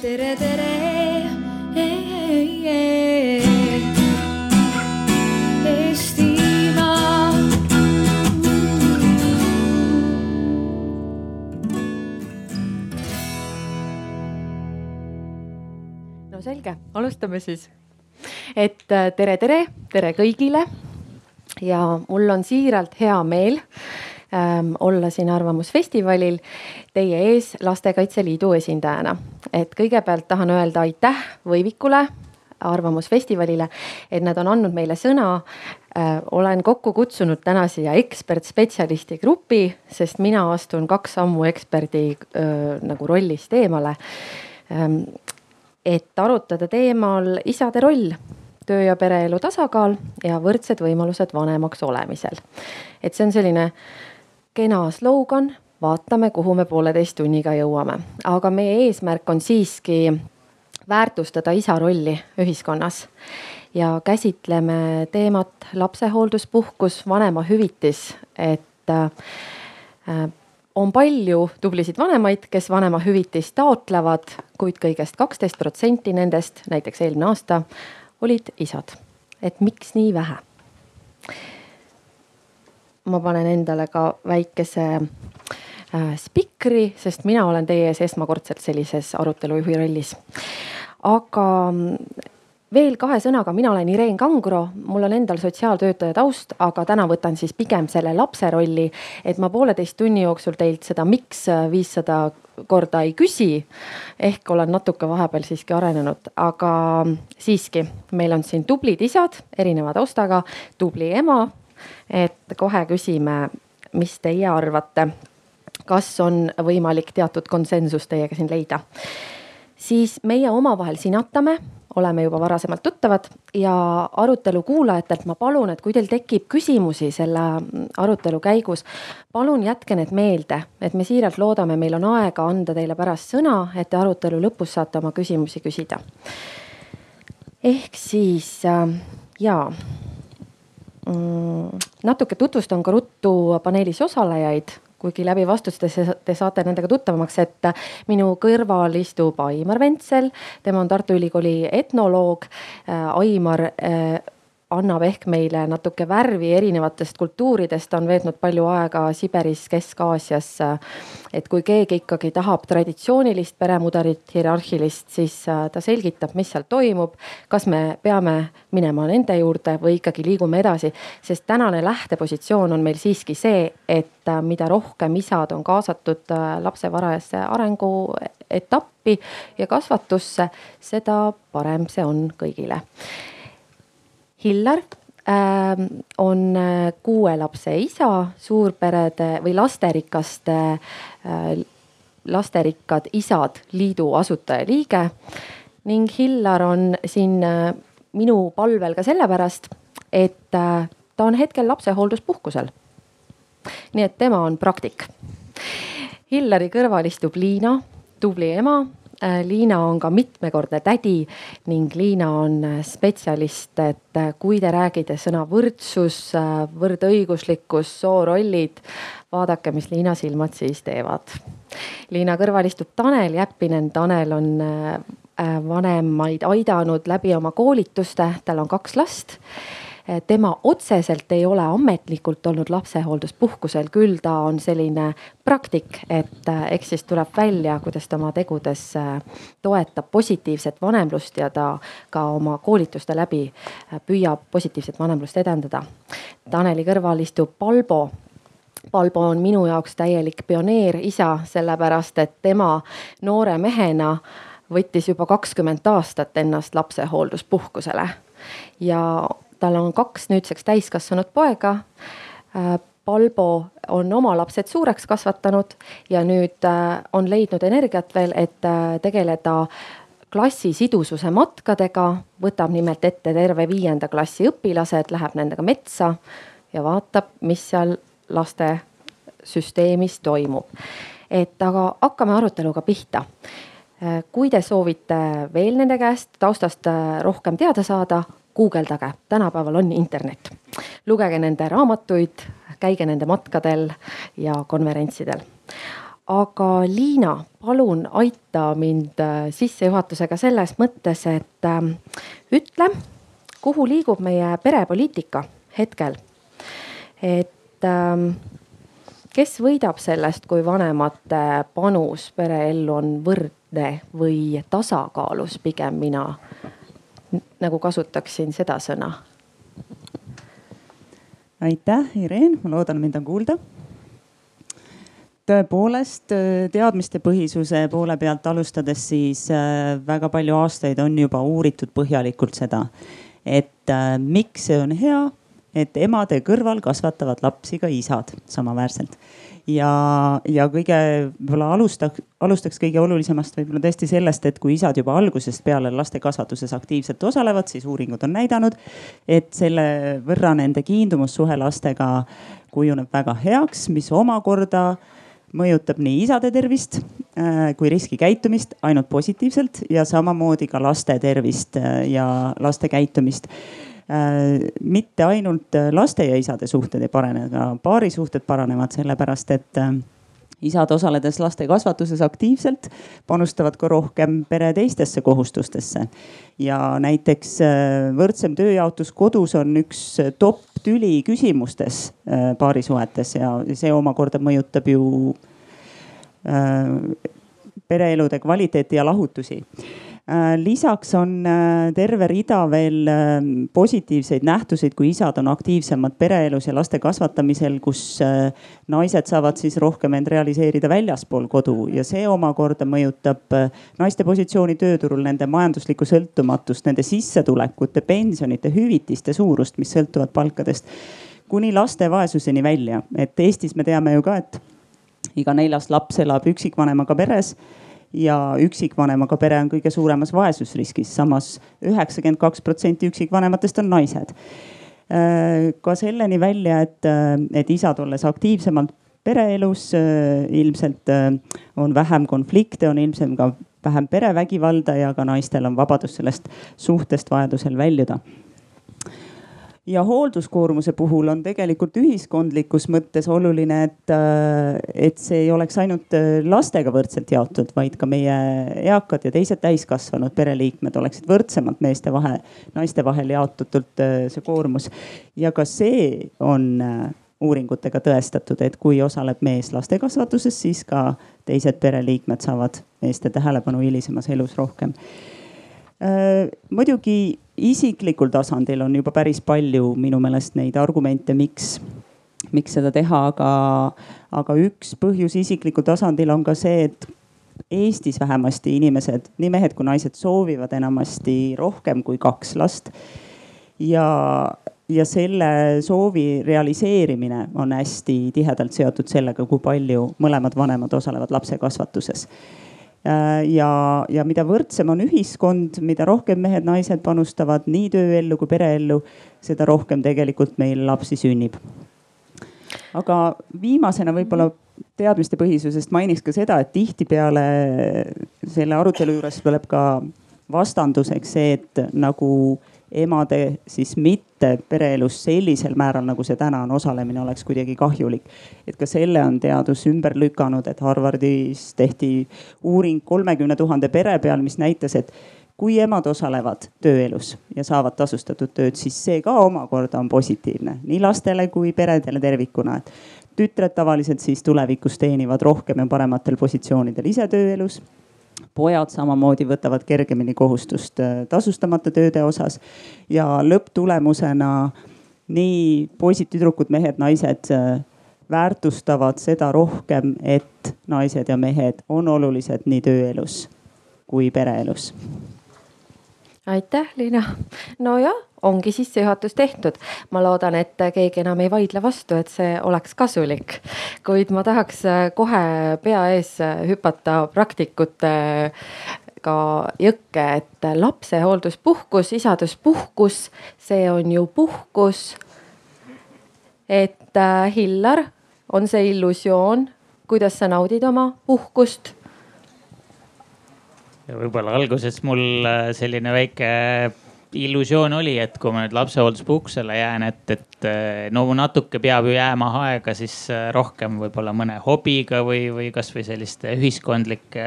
tere, tere. Eestimaa. no selge, alustame siis. et äh, tere, tere, tere kõigile. ja mul on siiralt hea meel ähm, olla siin Arvamusfestivalil teie ees Lastekaitse Liidu esindajana. et kõigepealt tahan öelda aitäh Võivikule, Arvamusfestivalile, et nad on andnud meile sõna äh,. olen kokku kutsunud täna siia ekspertspetsialisti grupi, sest mina astun kaks sammu eksperdi äh, nagu rollist eemale ähm, et arutada teemal isade roll, töö ja pereelu tasakaal ja võrdsed võimalused vanemaks olemisel. et see on selline kena slogan, vaatame, kuhu me pooleteist tunniga jõuame, aga meie eesmärk on siiski väärtustada isa rolli ühiskonnas ja käsitleme teemat lapsehoolduspuhkus, vanemahüvitis, et äh, on palju tublisid vanemaid, kes vanemahüvitist taotlevad, kuid kõigest kaksteist protsenti nendest, näiteks eelmine aasta, olid isad. et miks nii vähe? Ma panen endale ka väikese äh, spikri, sest mina olen teie ees esmakordselt sellises arutelujuhi rollis. aga veel kahe sõnaga, mina olen Ireen Kangro, mul on endal sotsiaaltöötaja taust, aga täna võtan siis pigem selle lapse rolli. et ma pooleteist tunni jooksul teilt seda miks viissada korda ei küsi. ehk olen natuke vahepeal siiski arenenud, aga siiski, meil on siin tublid isad erineva taustaga, tubli ema. Et kohe küsime, mis teie arvate, kas on võimalik teatud konsensus teiega siin leida? siis meie omavahel sinatame oleme juba varasemalt tuttavad ja arutelu kuulajatelt ma palun, et kui teil tekib küsimusi selle arutelu käigus, palun jätke need meelde, et me siiralt loodame, meil on aega anda teile pärast sõna, et te arutelu lõpus saate oma küsimusi küsida. ehk siis äh, jaa natuke tutvustan ka ruttu paneelis osalejaid kuigi läbi vastuste te saate nendega tuttavamaks, et minu kõrval istub Aimar Ventsel, tema on Tartu Ülikooli etnoloog. Aimar eh, annab ehk meile natuke värvi erinevatest kultuuridest, on veetnud palju aega Siberis, Kesk-Aasias. et kui keegi ikkagi tahab traditsioonilist peremudelit, hierarhilist, siis äh, ta selgitab, mis seal toimub. kas me peame minema nende juurde või ikkagi liigume edasi, sest tänane lähtepositsioon on meil siiski see, et äh, mida rohkem isad on kaasatud äh, lapse varajasse arenguetappi ja kasvatusse, seda parem see on kõigile Hillar äh, on äh, kuue lapse isa, suurperede või lasterikaste äh,, lasterikkad isad liidu asutajaliige. ning Hillar on siin äh, minu palvel ka sellepärast, et ta on hetkel lapsehoolduspuhkusel. nii et tema on praktik. Hillari kõrval istub Liina, tubli ema Liina on ka mitmekordne tädi ning Liina on äh, spetsialist, et äh, kui te räägite sõna võrdsus, võrdõiguslikkus, soorollid, vaadake, mis Liina silmad siis teevad. Liina kõrval istub Tanel Jeppinen, Tanel on vanemaid aidanud läbi oma koolituste, tal on kaks last tema otseselt ei ole ametlikult olnud lapsehoolduspuhkusel, küll ta on selline praktik, et eh, eks siis tuleb välja, kuidas ta oma tegudes eh, toetab positiivset vanemlust ja ta ka oma koolituste läbi püüab positiivset vanemlust edendada. Taneli kõrval istub Palbo Palbo on minu jaoks täielik pioneerisa, sellepärast et tema noore mehena võttis juba kakskümmend aastat ennast lapsehoolduspuhkusele ja tal on kaks nüüdseks täiskasvanud poega. Äh, Palbo on oma lapsed suureks kasvatanud ja nüüd äh, on leidnud energiat veel, et äh, tegeleda klassi sidususe matkadega, võtab nimelt ette terve viienda klassi õpilased, läheb nendega metsa ja vaatab, mis seal laste süsteemis toimub. et aga hakkame aruteluga pihta. kui te soovite veel nende käest taustast rohkem teada saada, guugeldage, tänapäeval on internet. lugege nende raamatuid, käige nende matkadel ja konverentsidel. aga Liina, palun aita mind sissejuhatusega selles mõttes, et äh, ütle, kuhu liigub meie perepoliitika hetkel. et äh, kes võidab sellest, kui vanemate panus pereellu on võrdne või tasakaalus, pigem mina nagu kasutaksin seda sõna. aitäh, Ireen, ma loodan, mind on kuulda. tõepoolest teadmistepõhisuse poole pealt alustades, siis äh, väga palju aastaid on juba uuritud põhjalikult seda, et äh, miks see on hea et emade kõrval kasvatavad lapsi ka isad samaväärselt. ja, ja kõige võib-olla alustaks, alustaks kõige olulisemast võib-olla tõesti sellest, et kui isad juba algusest peale laste kasvatuses aktiivselt osalevad, siis uuringud on näidanud, et selle võrra nende kiindumussuhe lastega kujuneb väga heaks, mis omakorda mõjutab nii isade tervist äh, kui riskikäitumist ainult positiivselt ja samamoodi ka laste tervist äh, ja laste käitumist mitte ainult äh, laste ja isade suhted ei parane, ka paarisuhted paranevad, sellepärast et äh, isad osaledes laste kasvatuses aktiivselt panustavad ka rohkem pere teistesse kohustustesse. ja näiteks võrdsem tööjaotus kodus on üks top tüli küsimustes paarisuhetes ja see omakorda mõjutab ju pereelude kvaliteeti ja lahutusi Äh, lisaks on äh, terve rida veel äh, positiivseid nähtuseid, kui isad on aktiivsemad pereelus ja laste kasvatamisel, kus naised saavad siis rohkem end realiseerida väljaspool kodu. Ja see omakorda mõjutab naiste positsiooni tööturul, nende majanduslikku sõltumatust, nende sissetulekute, pensionite, hüvitiste suurust, mis sõltuvad palkadest kuni laste vaesuseni välja, et Eestis me teame ju ka, et iga neljas laps elab üksikvanemaga peres ja üksikvanemaga pere on kõige suuremas vaesusriskis samas, samas üheksakümmend kaks protsenti üksikvanematest on naised. Äh, ka selleni välja, et, äh, et isad olles aktiivsemalt pereelus äh, ilmselt on vähem konflikte, on ilmselt ka vähem perevägivalda ja ka naistel on vabadus sellest suhtest vajadusel väljuda ja hoolduskoormuse puhul on tegelikult ühiskondlikus mõttes oluline, et, äh, et see ei oleks ainult äh, lastega võrdselt jaotatud, vaid ka meie eakad ja teised täiskasvanud pereliikmed oleksid võrdsemalt meeste vahe, naiste vahel jaotatult äh, see koormus. ja ka see on uuringutega tõestatud, et kui osaleb mees laste kasvatuses, siis ka teised pereliikmed saavad meeste tähelepanu hilisemas elus rohkem. Muidugi isiklikul tasandil on juba päris palju minu meelest neid argumente, miks, miks seda teha, aga, aga üks põhjus isiklikul tasandil on ka see, et Eestis vähemasti inimesed, nii mehed kui naised soovivad enamasti rohkem kui kaks last. ja, ja selle soovi realiseerimine on hästi tihedalt seotud sellega, kui palju mõlemad vanemad osalevad lapse kasvatuses Äh, ja, ja mida võrdsem on ühiskond, mida rohkem mehed-naised panustavad nii tööellu kui pereellu, seda rohkem tegelikult meil lapsi sünnib. aga viimasena võib-olla teadmistepõhisusest mainiks ka seda, et tihtipeale selle arutelu juures tuleb ka vastanduseks see, et nagu emade siis mitte pereelus sellisel määral, nagu see täna on, osalemine oleks kuidagi kahjulik. et ka selle on teadus ümber lükanud, et Harvardis tehti uuring kolmekümne tuhande pere peal, mis näitas, et kui emad osalevad tööelus ja saavad tasustatud tööd, siis see ka omakorda on positiivne nii lastele kui peredele tervikuna, et tütred tavaliselt siis tulevikus teenivad rohkem ja parematel positsioonidel ise tööelus pojad samamoodi võtavad kergemini kohustust äh, tasustamata tööde osas ja lõpptulemusena nii poisid, tüdrukud, mehed, naised äh, väärtustavad seda rohkem, et naised ja mehed on olulised nii tööelus kui pereelus. Aitäh, Liina. nojah ongi sissejuhatus tehtud. ma loodan, et keegi enam ei vaidle vastu, et see oleks kasulik. kuid ma tahaks kohe pea ees hüpata praktikute ka jõkke, et lapsehoolduspuhkus, isaduspuhkus, see on ju puhkus. et äh, Hillar, on see illusioon, kuidas sa naudid oma puhkust? Võib-olla alguses mul äh, selline väike illusioon oli, et kui ma nüüd lapsehoolduspuhkusele jään, et, et eh, no natuke peab ju jääma aega siis eh, rohkem võib-olla mõne hobiga või, või kasvõi selliste ühiskondlike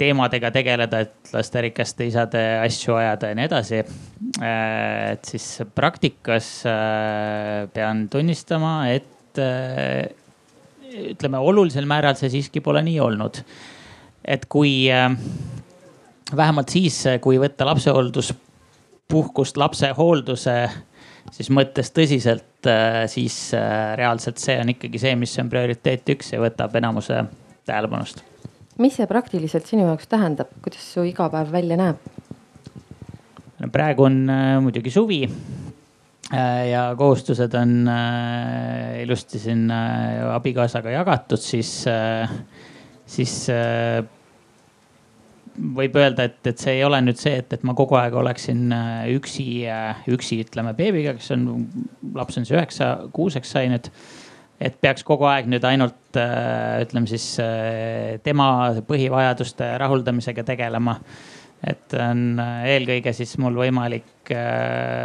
teemadega tegeleda, et lasterikaste isade asju ajada ja nii edasi. et siis praktikas pean tunnistama, et ütleme olulisel määral see siiski pole nii olnud. Et kui vähemalt siis, kui võtta lapsehoolduspuhkust lapsehoolduse siis mõttes tõsiselt, siis reaalselt see on ikkagi see, mis on prioriteet üks ja võtab enamuse tähelepanust. mis see praktiliselt sinu jaoks tähendab, kuidas su igapäev välja näeb? no praegu on äh, muidugi suvi äh, ja kohustused on äh, ilusti siin abikaasaga jagatud, siis, siis võib öelda, et, et see ei ole nüüd see, et, et ma kogu aeg oleksin äh, üksi, äh, üksi ütleme beebiga, kes on, laps on siis üheksa, kuuseks sai nüüd. et peaks kogu aeg nüüd ainult äh, ütleme siis tema põhivajaduste rahuldamisega tegelema. et on eelkõige siis mul võimalik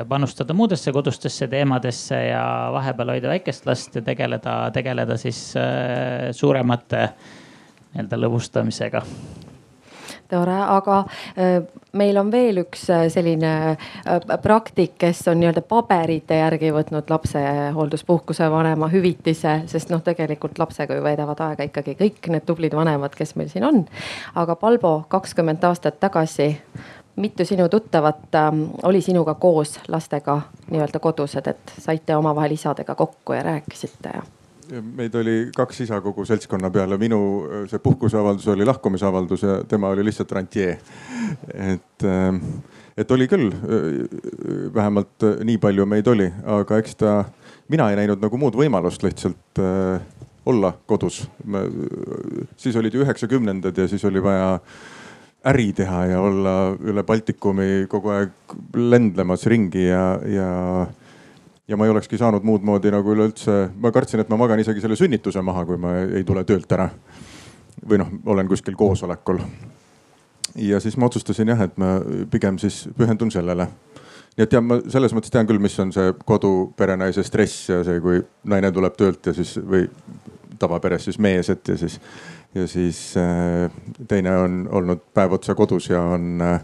panustada muudesse kodustesse teemadesse ja vahepeal hoida väikest last ja tegeleda, tegeleda siis suuremate nii-öelda lõbustamisega tore, aga äh, meil on veel üks äh, selline äh, praktik, kes on nii-öelda paberite järgi võtnud lapsehoolduspuhkuse vanema hüvitise, sest noh, tegelikult lapsega ju veedavad aega ikkagi kõik need tublid vanemad, kes meil siin on. aga Palbo, kakskümmend aastat tagasi mitu sinu tuttavat ähm, oli sinuga koos lastega nii-öelda kodused, et saite omavahel isadega kokku ja rääkisite ja meid oli kaks isa kogu seltskonna peale, minu see puhkuseavaldus oli lahkumisavaldus ja tema oli lihtsalt rantjee. et, ähm, et oli küll, äh, vähemalt äh, nii palju meid oli, aga eks ta, mina ei näinud nagu muud võimalust lihtsalt äh, olla kodus. siis olid ju üheksakümnendad ja siis oli vaja äri teha ja olla üle Baltikumi kogu aeg lendlemas ringi ja, ja ja ma ei olekski saanud muud moodi nagu üleüldse, ma kartsin, et ma magan isegi selle sünnituse maha, kui ma ei tule töölt ära. või noh, olen kuskil koosolekul. ja siis ma otsustasin jah, et ma pigem siis pühendun sellele. nii et jah, ma selles mõttes tean küll, mis on see kodu perenaise stress ja see, kui naine tuleb töölt ja siis või tavaperes siis mees, et ja siis, ja siis äh, teine on olnud päev otsa kodus ja on äh,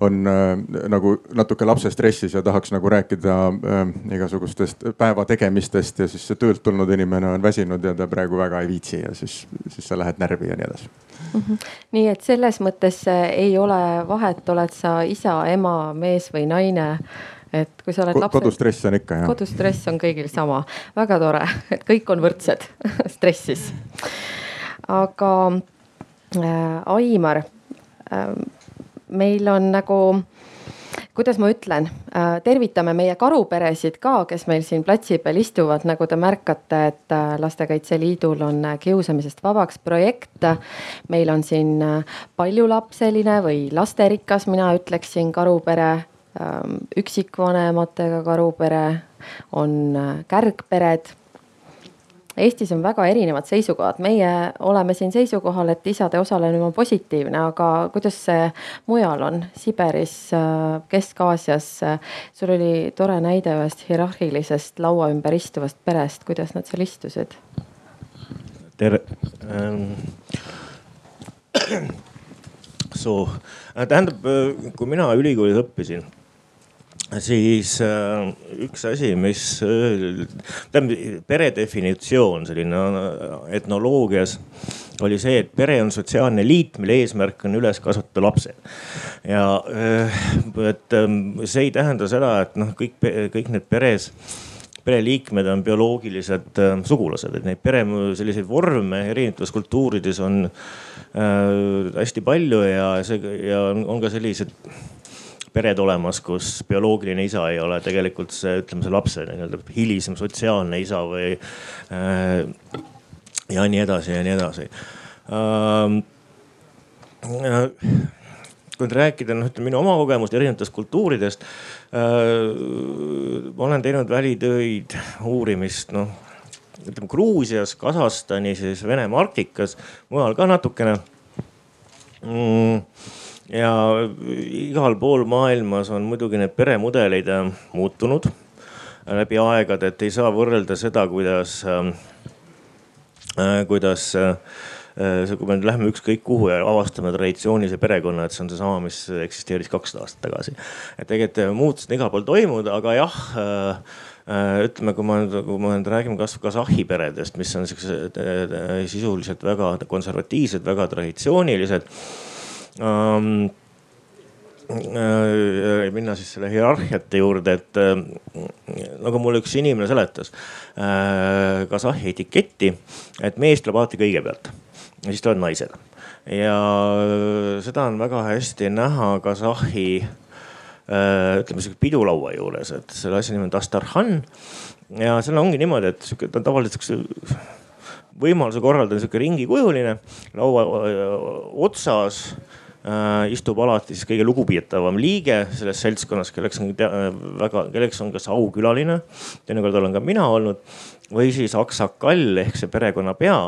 on äh, nagu natuke lapse stressis ja tahaks nagu rääkida äh, igasugustest päeva tegemistest ja siis see töölt tulnud inimene on väsinud ja ta praegu väga ei viitsi ja siis, siis sa lähed närvi ja nii edasi mm. -hmm. nii et selles mõttes äh, ei ole vahet, oled sa isa, ema, mees või naine et kui sa oled lapse. kodustress on ikka jah. kodustress on kõigil sama, väga tore, et kõik on võrdsed stressis. aga äh, Aimar äh, meil on nagu kuidas ma ütlen, äh, tervitame meie karuperesid ka, kes meil siin platsi peal istuvad, nagu te märkate, et äh, Lastekaitse Liidul on äh, kiusamisest vabaks projekt. meil on siin paljulapseline või lasterikas, mina ütleksin karupere, ähm, üksikvanematega karupere, on kärgpered Eestis on väga erinevad seisukohad, meie oleme siin seisukohal, et isade osalemine on positiivne, aga kuidas see mujal on, Siberis, Kesk-Aasias? sul oli tore näide ühest hierarhilisest laua ümber istuvast perest, kuidas nad seal istusid? tere ähm.. So, tähendab, kui mina ülikoolis õppisin siis äh, üks asi, mis äh,, tähendab pere definitsioon selline äh, etnoloogias oli see, et pere on sotsiaalne liit, mille eesmärk on üles kasvatada lapsed. ja äh, et äh, see ei tähenda seda, et noh, kõik, kõik need peres pereliikmed on bioloogilised äh, sugulased, et neid pere selliseid vorme erinevates kultuurides on äh, hästi palju ja see ja on, on ka sellised pered olemas, kus bioloogiline isa ei ole tegelikult see, ütleme see lapse nii-öelda hilisem sotsiaalne isa või äh, ja nii edasi ja nii edasi äh,. kui nüüd rääkida noh, ütleme minu oma kogemust erinevatest kultuuridest äh,. ma olen teinud välitöid, uurimist noh ütleme Gruusias, Kasahstanis, siis Venemaa Arktikas, mujal ka natukene mm ja igal pool maailmas on muidugi need peremudeleid äh, muutunud läbi aegade, et ei saa võrrelda seda, kuidas, kuidas kui me nüüd lähme ükskõik kuhu ja avastame traditsioonilise perekonna, et see on seesama, mis eksisteeris kakssada aastat tagasi. et tegelikult muutused on igal pool toimunud, aga jah ütleme, kui ma nüüd, kui me nüüd räägime kasvõi Kasahhi peredest, mis on siuksed sisuliselt väga konservatiivsed, väga traditsioonilised ähm, Äh, minna siis selle hierarhiate juurde, et äh, nagu mulle üks inimene seletas Kasahhi etiketti, et mees tuleb alati kõigepealt ja siis tulevad naised. ja seda on väga hästi näha Kasahhi ütleme sihuke pidulaua juures, et selle asja nimi on dastarhan. ja seal ongi niimoodi, et sihuke ta on tavaliselt siukse võimaluse korral ta on sihuke ringikujuline laua otsas äh, istub alati siis kõige lugupidavam liige selles seltskonnas, kelleks on väga, kelleks on kas aukülaline, teinekord olen ka mina olnud või siis aksakall ehk see perekonnapea.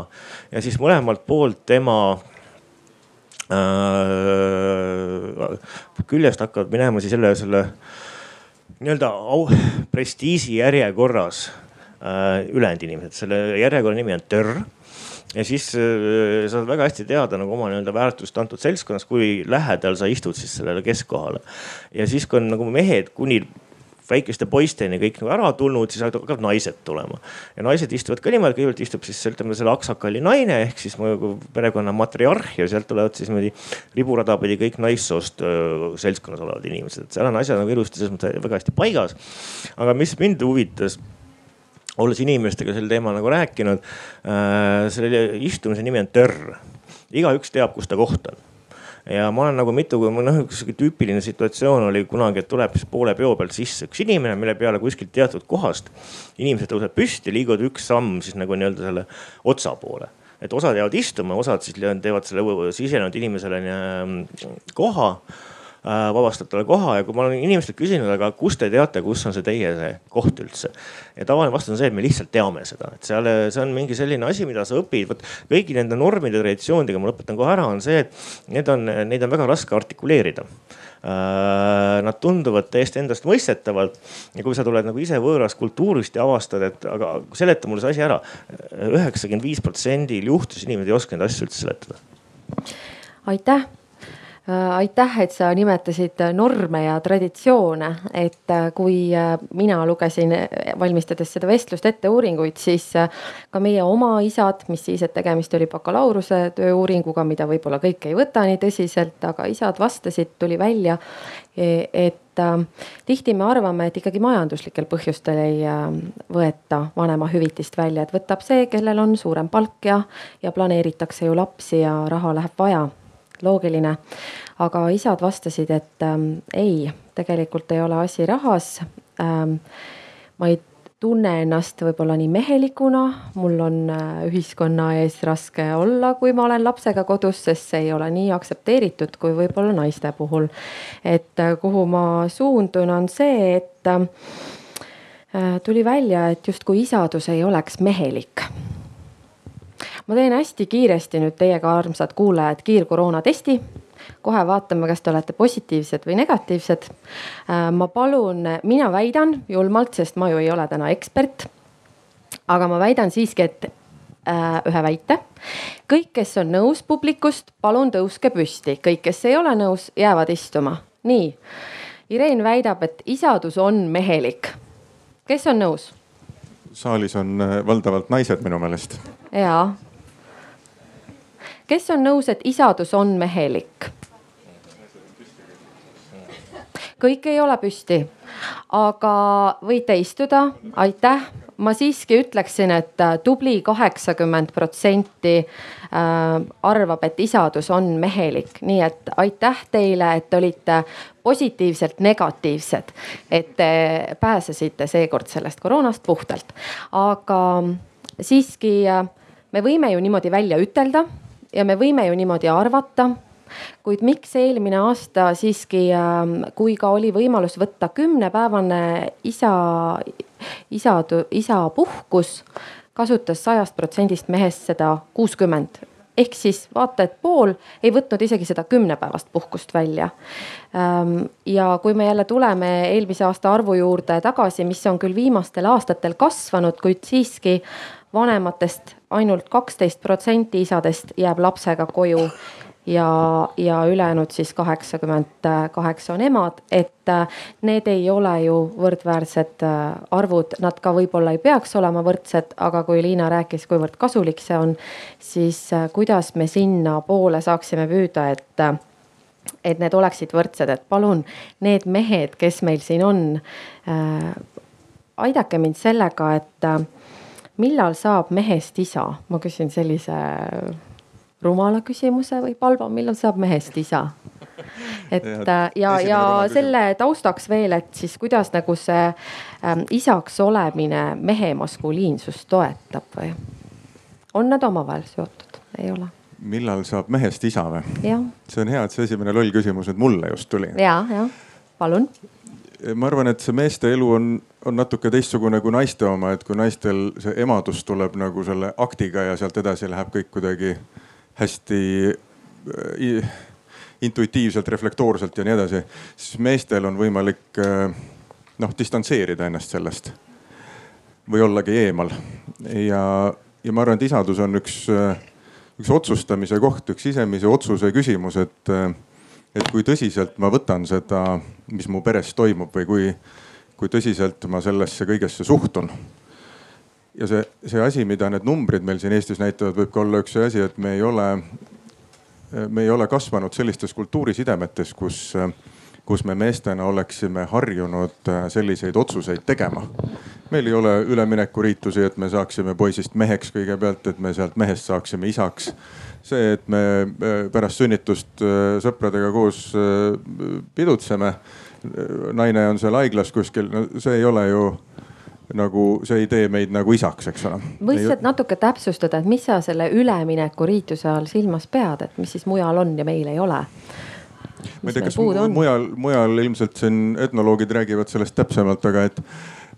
Ja siis mõlemalt poolt tema äh, küljest hakkavad minema siis jälle selle nii-öelda au, prestiiži järjekorras äh, ülejäänud inimesed, selle järjekorra nimi on törr ja siis äh, saad väga hästi teada nagu oma nii-öelda väärtust antud seltskonnas, kui lähedal sa istud siis sellele keskkohale. ja siis, kui on nagu mehed kuni väikeste poisteni kõik nagu ära tulnud, siis hakkavad naised tulema. ja naised istuvad ka niimoodi, kõigepealt istub siis ütleme selle aksakali naine ehk siis nagu perekonna matriarh ja sealt tulevad siis niimoodi riburada pidi kõik naissoost seltskonnas olevad inimesed, et seal on asjad nagu ilusti selles mõttes väga hästi paigas. aga mis mind huvitas olles inimestega sel teemal nagu rääkinud äh,. selle istumise nimi on törr. igaüks teab, kus ta koht on ja ma olen nagu mitu, noh üks tüüpiline situatsioon oli kunagi, et tuleb siis poole peo pealt sisse üks inimene, mille peale kuskilt teatud kohast inimesed tõusevad püsti, liiguvad üks samm siis nagu nii-öelda selle otsa poole. et osad jäävad istuma, osad siis teevad selle sisenenud inimesele koha Äh, vabastatav koha ja kui ma olen inimestelt küsinud, aga kust te teate, kus on see teie see koht üldse. ja tavaline vastus on see, et me lihtsalt teame seda, et seal, see on mingi selline asi, mida sa õpid, vot kõigi nende normide, traditsioonidega ma lõpetan kohe ära, on see, et need on, neid on väga raske artikuleerida äh, Nad tunduvad täiesti endastmõistetavalt ja kui sa tuled nagu ise võõrast kultuurist ja avastad, et aga seleta mulle see asi ära. üheksakümmend viis protsendil juhtus inimesed ei oska neid asju üldse seletada. aitäh Äh, aitäh, et sa nimetasid norme ja traditsioone, et äh, kui äh, mina lugesin, valmistades seda vestlust ette uuringuid, siis ka meie oma isad, mis siis, et tegemist oli bakalaureuse tööuuringuga, mida võib-olla kõik ei võta nii tõsiselt, aga isad vastasid, tuli välja, e, et tihti me arvame, et ikkagi majanduslikel põhjustel ei võeta vanemahüvitist välja, et võtab see, kellel on suurem palk ja, ja planeeritakse ju lapsi ja raha läheb vaja loogiline. aga isad vastasid, et ähm, ei, tegelikult ei ole asi rahas ähm,. ma ei tunne ennast võib-olla nii mehelikuna, mul on äh, ühiskonna ees raske olla, kui ma olen lapsega kodus, sest see ei ole nii aktsepteeritud kui võib-olla naiste puhul. et äh, kuhu ma suundun, on see, et äh, tuli välja, et justkui isadus ei oleks mehelik ma teen hästi kiiresti nüüd teiega, armsad kuulajad, kiirkoroonatesti kohe vaatame, kas te olete positiivsed või negatiivsed. Äh, ma palun, mina väidan julmalt, sest ma ju ei ole täna ekspert. aga ma väidan siiski, et äh, ühe väite. kõik, kes on nõus publikust, palun tõuske püsti, kõik, kes ei ole nõus, jäävad istuma. nii. Ireen väidab, et isadus on mehelik. kes on nõus? saalis on äh, valdavalt naised minu meelest. jaa kes on nõus, et isadus on mehelik? kõik ei ole püsti, aga võite istuda, aitäh. ma siiski ütleksin, et äh, tubli kaheksakümmend protsenti äh, arvab, et isadus on mehelik, nii et aitäh teile, et olite positiivselt negatiivsed, et te pääsesite seekord sellest koroonast puhtalt. aga siiski äh, me võime ju niimoodi välja ütelda ja me võime ju niimoodi arvata. Kuid miks eelmine aasta siiski, ähm, kui ka oli võimalus võtta kümnepäevane isa, isa, isapuhkus, kasutas sajast protsendist mehest seda kuuskümmend ehk siis vaata, et pool ei võtnud isegi seda kümnepäevast puhkust välja. Ähm, ja kui me jälle tuleme eelmise aasta arvu juurde tagasi, mis on küll viimastel aastatel kasvanud, kuid siiski vanematest ainult kaksteist protsenti isadest jääb lapsega koju ja, ja ülejäänud siis kaheksakümmend kaheksa on emad, et äh, need ei ole ju võrdväärsed äh, arvud, nad ka võib-olla ei peaks olema võrdsed, aga kui Liina rääkis, kuivõrd kasulik see on, siis äh, kuidas me sinnapoole saaksime püüda, et et need oleksid võrdsed, et palun need mehed, kes meil siin on äh,, aidake mind sellega, et äh, millal saab mehest isa, ma küsin sellise rumala küsimuse või palba, millal saab mehest isa? et ja, ja, ja selle taustaks veel, et siis kuidas nagu see ähm, isaks olemine mehe maskuliinsust toetab või? on nad omavahel seotud, ei ole? millal saab mehest isa või? see on hea, et see esimene loll küsimus nüüd mulle just tuli. ja, ja palun. ma arvan, et see meeste elu on, on natuke teistsugune kui naiste oma, et kui naistel see emadus tuleb nagu selle aktiga ja sealt edasi läheb kõik kuidagi hästi äh, intuitiivselt, reflektoorselt ja nii edasi, siis meestel on võimalik äh, noh distantseerida ennast sellest või ollagi eemal. ja, ja ma arvan, et isadus on üks, äh, üks otsustamise koht, üks sisemise otsuse küsimus, et, et kui tõsiselt ma võtan seda, mis mu peres toimub või kui, kui tõsiselt ma sellesse kõigesse suhtun ja see, see asi, mida need numbrid meil siin Eestis näitavad, võib ka olla üks see asi, et me ei ole, me ei ole kasvanud sellistes kultuurisidemetes, kus, kus me meestena oleksime harjunud selliseid otsuseid tegema. meil ei ole üleminekuriitusi, et me saaksime poisist meheks kõigepealt, et me sealt mehest saaksime isaks. see, et me pärast sünnitust sõpradega koos pidutseme, naine on seal haiglas kuskil, no see ei ole ju nagu see ei tee meid nagu isaks, eks ole. võiks ei... natuke täpsustada, et mis sa selle üleminekuriituse all silmas pead, et mis siis mujal on ja meil ei ole? ma ei tea, kas mujal, mujal ilmselt siin etnoloogid räägivad sellest täpsemalt, aga et,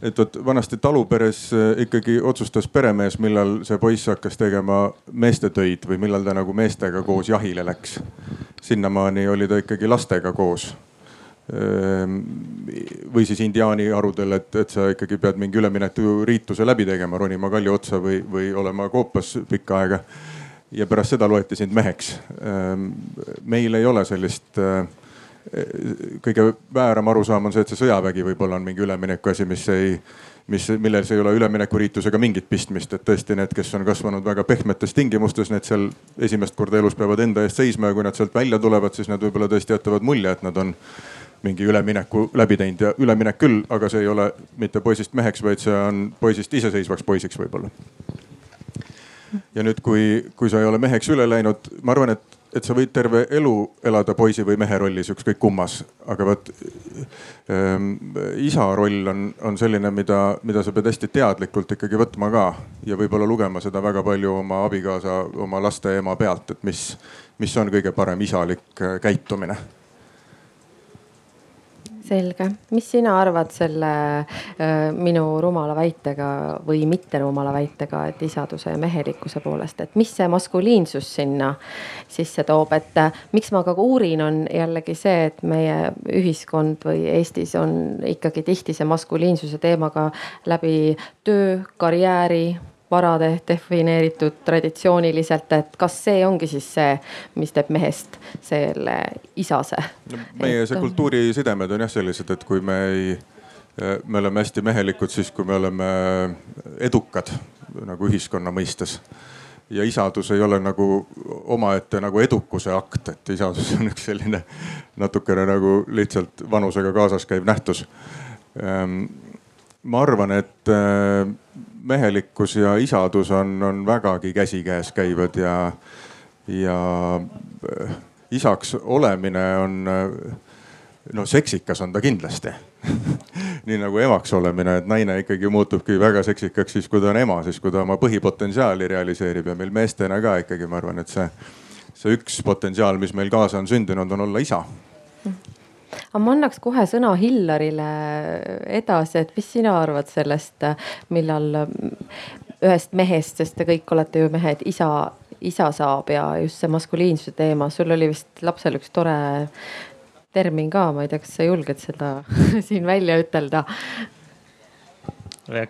et vot vanasti taluperes äh, ikkagi otsustas peremees, millal see poiss hakkas tegema meestetöid või millal ta nagu meestega koos jahile läks. sinnamaani oli ta ikkagi lastega koos või siis indiaani harudel, et, et sa ikkagi pead mingi üleminekuriituse läbi tegema, ronima kalju otsa või, või olema koopas pikka aega. ja pärast seda loeti sind meheks. Ehm, meil ei ole sellist äh, kõige vääram arusaam on see, et see sõjavägi võib-olla on mingi ülemineku asi, mis ei, mis, milles ei ole üleminekuriitusega mingit pistmist, et tõesti need, kes on kasvanud väga pehmetes tingimustes, need seal esimest korda elus peavad enda eest seisma ja kui nad sealt välja tulevad, siis nad võib-olla tõesti jätavad mulje, et nad on mingi ülemineku läbi teinud ja üleminek küll, aga see ei ole mitte poisist meheks, vaid see on poisist iseseisvaks poisiks võib-olla. ja nüüd, kui, kui sa ei ole meheks üle läinud, ma arvan, et, et sa võid terve elu elada poisi või mehe rollis, ükskõik kummas, aga vot ähm, isa roll on, on selline, mida, mida sa pead hästi teadlikult ikkagi võtma ka ja võib-olla lugema seda väga palju oma abikaasa, oma laste ema pealt, et mis, mis on kõige parem isalik äh, käitumine selge, mis sina arvad selle äh, minu rumala väitega või mitte rumala väitega, et isaduse ja mehelikkuse poolest, et mis see maskuliinsus sinna sisse toob, et äh, miks ma ka uurin, on jällegi see, et meie ühiskond või Eestis on ikkagi tihti see maskuliinsuse teemaga läbi töö, karjääri varade defineeritud traditsiooniliselt, et kas see ongi siis see, mis teeb mehest selle isase no,? meie see kultuurisidemed on jah sellised, et kui me ei, me oleme hästi mehelikud siis, kui me oleme edukad nagu ühiskonna mõistes ja isadus ei ole nagu omaette nagu edukuse akt, et isadus on üks selline natukene nagu lihtsalt vanusega kaasas käiv nähtus. Ehm, ma arvan, et mehelikkus ja isadus on, on vägagi käsikäes käivad ja, ja äh, isaks olemine on äh, no seksikas on ta kindlasti. Nii nagu emaks olemine, et naine ikkagi muutubki väga seksikaks siis, kui ta on ema, siis kui ta oma põhipotentsiaali realiseerib ja meil meestena ka ikkagi ma arvan, et see, see üks potentsiaal, mis meil kaasa on sündinud, on olla isa aga ma annaks kohe sõna Hillarile edasi, et mis sina arvad sellest, millal ühest mehest, sest te kõik olete ju mehed, isa isa saab ja just see maskuliinsuse teema, sul oli vist lapsel üks tore termin ka, ma ei tea, kas sa julged seda siin välja ütelda?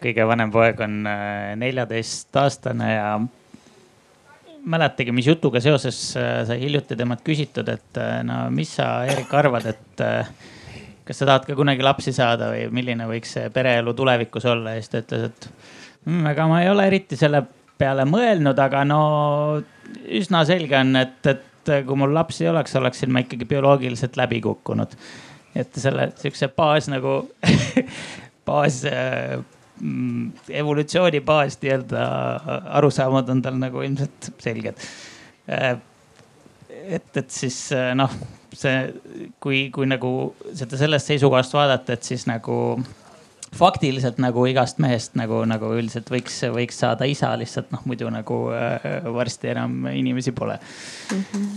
kõige vanem poeg on äh, neljateistaastane ja mäletagi, mis jutuga seoses äh, sai hiljuti temalt küsitud, et äh, no mis sa, Erik, arvad, et kas sa tahad ka kunagi lapsi saada või milline võiks see pereelu tulevikus olla ja siis ta ütles, et mm, ega ma ei ole eriti selle peale mõelnud, aga no üsna selge on, et, et kui mul lapsi ei oleks, oleksin ma ikkagi bioloogiliselt läbi kukkunud. et selle sihukese baas nagu baas evolutsiooni baas nii-öelda arusaamad on tal nagu ilmselt selged. et, et siis noh, see, kui, kui nagu seda sellest seisukohast vaadata, et siis nagu faktiliselt nagu igast mehest nagu, nagu üldiselt võiks, võiks saada isa, lihtsalt noh, muidu nagu äh, varsti enam inimesi pole mm. -hmm.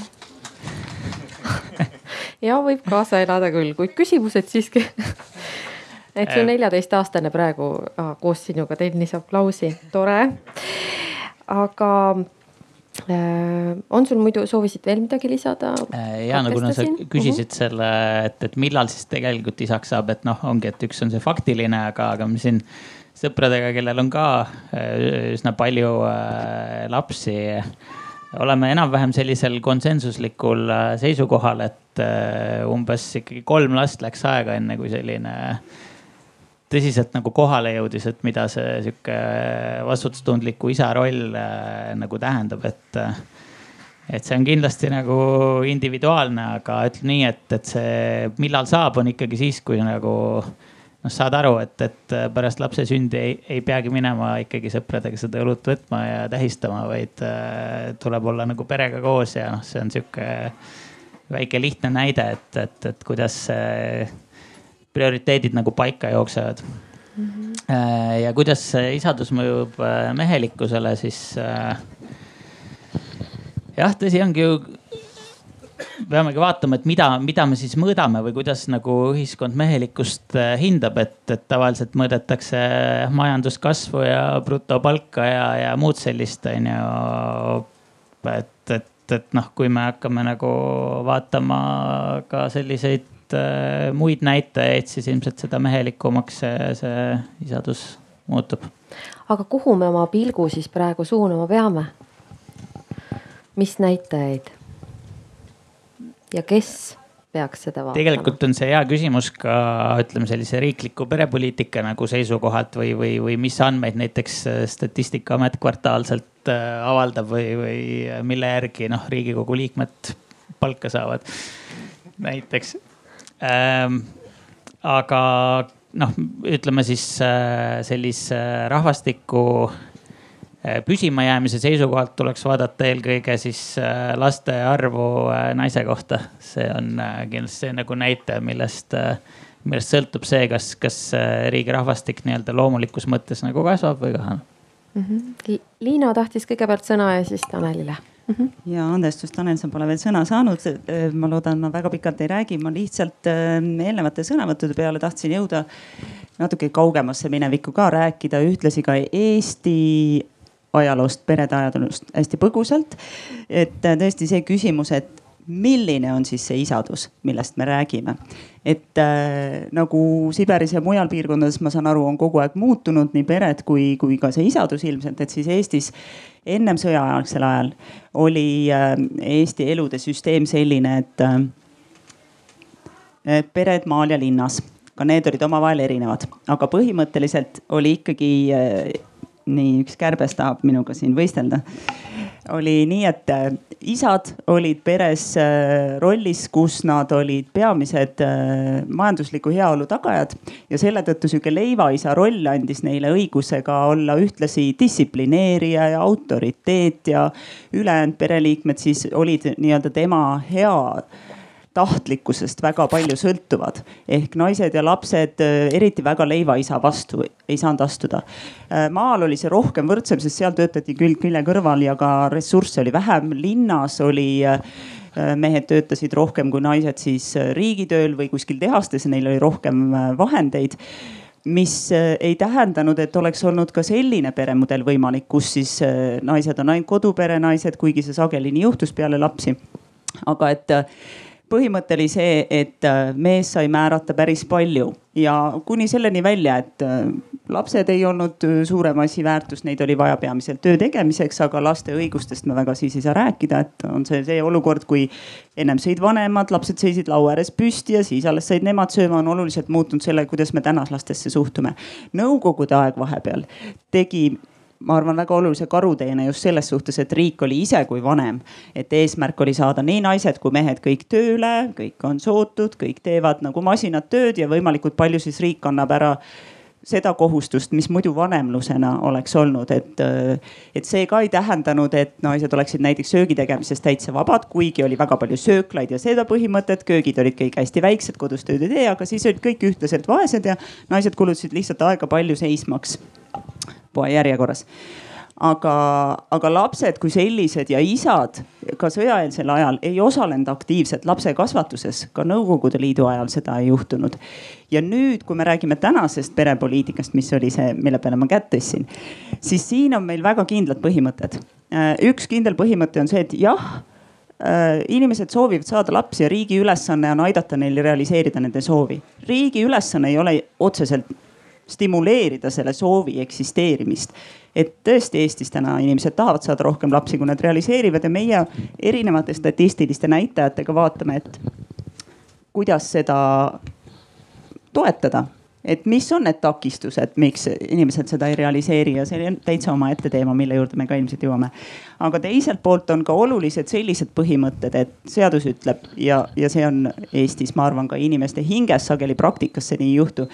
ja võib kaasa elada küll, kuid küsimused siiski et su äh. neljateistaastane praegu ah, koos sinuga tennisab aplausi, tore. aga Äh, on sul muidu, soovisid veel midagi lisada? Äh, ja no kuna sa küsisid uh -huh. selle, et, et millal siis tegelikult isaks saab, et noh, ongi, et üks on see faktiline, aga, aga me siin sõpradega, kellel on ka üsna palju lapsi, oleme enam-vähem sellisel konsensuslikul seisukohal, et umbes ikkagi kolm last läks aega, enne kui selline äh, tõsiselt nagu kohale jõudis, et mida see sihuke vastutustundliku isa roll äh, nagu tähendab, et. et see on kindlasti nagu individuaalne, aga ütleme nii, et, et see, millal saab, on ikkagi siis, kui nagu noh, saad aru, et, et pärast lapse sündi ei, ei peagi minema ikkagi sõpradega seda õlut võtma ja tähistama, vaid äh, tuleb olla nagu perega koos ja noh, see on sihuke väike lihtne näide, et, et, et kuidas see prioriteedid nagu paika jooksevad mm. -hmm. ja kuidas isadus mõjub äh, mehelikkusele, siis äh, jah, tõsi ongi ju peamegi vaatama, et mida, mida me siis mõõdame või kuidas nagu ühiskond mehelikkust hindab, et, et tavaliselt mõõdetakse majanduskasvu ja brutopalka ja, ja muud sellist, on ju. et, et, et noh, kui me hakkame nagu vaatama ka selliseid äh, muid näitajaid, siis ilmselt seda mehelikumaks see, see isadus muutub. aga kuhu me oma pilgu siis praegu suunama peame? mis näitajaid? ja kes peaks seda vaatama? tegelikult on see hea küsimus ka ütleme sellise riikliku perepoliitika nagu seisukohalt või, või, või mis andmeid näiteks Statistikaamet kvartaalselt äh, avaldab või, või mille järgi noh, riigikogu liikmed palka saavad näiteks. Aga noh, ütleme siis äh, sellise rahvastiku äh, püsimajäämise seisukohalt tuleks vaadata eelkõige siis äh, laste arvu naise kohta. see on kindlasti see nagu näitaja, millest, millest sõltub see, kas, kas riigi rahvastik nii-öelda loomulikus mõttes nagu kasvab või kahaneb mm. -hmm. Liina tahtis kõigepealt sõna ja siis Tanelile mm. -hmm. ja andestus, Tanel, sa pole veel sõna saanud. ma loodan, ma väga pikalt ei räägi, ma lihtsalt äh, eelnevate sõnavõttude peale tahtsin jõuda natuke kaugemasse minevikku ka rääkida, ühtlasi ka Eesti ajaloost, perede ajaloost hästi põgusalt. et äh, tõesti see küsimus, et milline on siis see isadus, millest me räägime. et äh, nagu Siberis ja mujal piirkondades, ma saan aru, on kogu aeg muutunud nii pered kui, kui ka see isadus ilmselt, et siis Eestis ennem sõjaaegsel ajal oli äh, Eesti elude süsteem selline, et äh, pered maal ja linnas, ka need olid omavahel erinevad, aga põhimõtteliselt oli ikkagi äh, nii üks kärbes tahab minuga siin võistelda. Oli nii, et äh, isad olid peres äh, rollis, kus nad olid peamised äh, majandusliku heaolu tagajad ja selle tõttu sihuke leivaisa roll andis neile õiguse ka olla ühtlasi distsiplineerija ja autoriteet ja ülejäänud pereliikmed siis olid nii-öelda tema hea tahtlikkusest väga palju sõltuvad. ehk naised ja lapsed äh, eriti väga leivaisa vastu ei saanud astuda. Äh, maal oli see rohkem võrdsem, sest seal töötati külg külje kõrval ja ka ressursse oli vähem. linnas oli äh, mehed töötasid rohkem kui naised siis riigitööl või kuskil tehastes, neil oli rohkem vahendeid mis ei tähendanud, et oleks olnud ka selline peremudel võimalik, kus siis naised on ainult koduperenaised, kuigi see sageli nii juhtus peale lapsi. aga et põhimõte oli see, et äh, mees sai määrata päris palju ja kuni selleni välja, et äh, lapsed ei olnud äh, suurem asi väärtus, neid oli vaja peamiselt töö tegemiseks, aga laste õigustest me väga siis ei saa rääkida, et on see see olukord, kui ennem sõid vanemad, lapsed seisid laua ääres püsti ja siis alles said nemad sööma, on oluliselt muutunud selle, kuidas me täna lastesse suhtume. Nõukogude aeg vahepeal tegi ma arvan, väga olulise karuteene just selles suhtes, et riik oli ise kui vanem. et eesmärk oli saada nii naised kui mehed kõik tööle, kõik on sootud, kõik teevad nagu masinad tööd ja võimalikult palju siis riik annab ära seda kohustust, mis muidu vanemlusena oleks olnud, et, et see ka ei tähendanud, et naised oleksid näiteks söögi tegemises täitsa vabad, kuigi oli väga palju sööklaid ja seda põhimõtet, köögid olid kõik hästi väiksed, kodus tööd ei tee, aga siis olid kõik ühtlaselt vaesed ja naised kulutasid lihtsalt aega palju seismaks poe järjekorras aga, aga lapsed kui sellised ja isad ka sõjaeelsel ajal ei osalenud aktiivselt lapse kasvatuses, ka Nõukogude Liidu ajal seda ei juhtunud. ja nüüd, kui me räägime tänasest perepoliitikast, mis oli see, mille peale ma kätt tõstsin, siis siin on meil väga kindlad põhimõtted. Äh, üks kindel põhimõte on see, et jah äh, inimesed soovivad saada lapsi ja riigi ülesanne on aidata neil realiseerida nende soovi. riigi ülesanne ei ole otseselt stimuleerida selle soovi eksisteerimist. et tõesti Eestis täna inimesed tahavad saada rohkem lapsi, kui nad realiseerivad ja meie erinevate statistiliste näitajatega vaatame, et kuidas seda toetada et mis on need takistused, miks inimesed seda ei realiseeri ja see on täitsa omaette teema, mille juurde me ka ilmselt jõuame. aga teiselt poolt on ka olulised sellised põhimõtted, et seadus ütleb ja, ja see on Eestis, ma arvan, ka inimeste hinges sageli praktikas see nii ei juhtu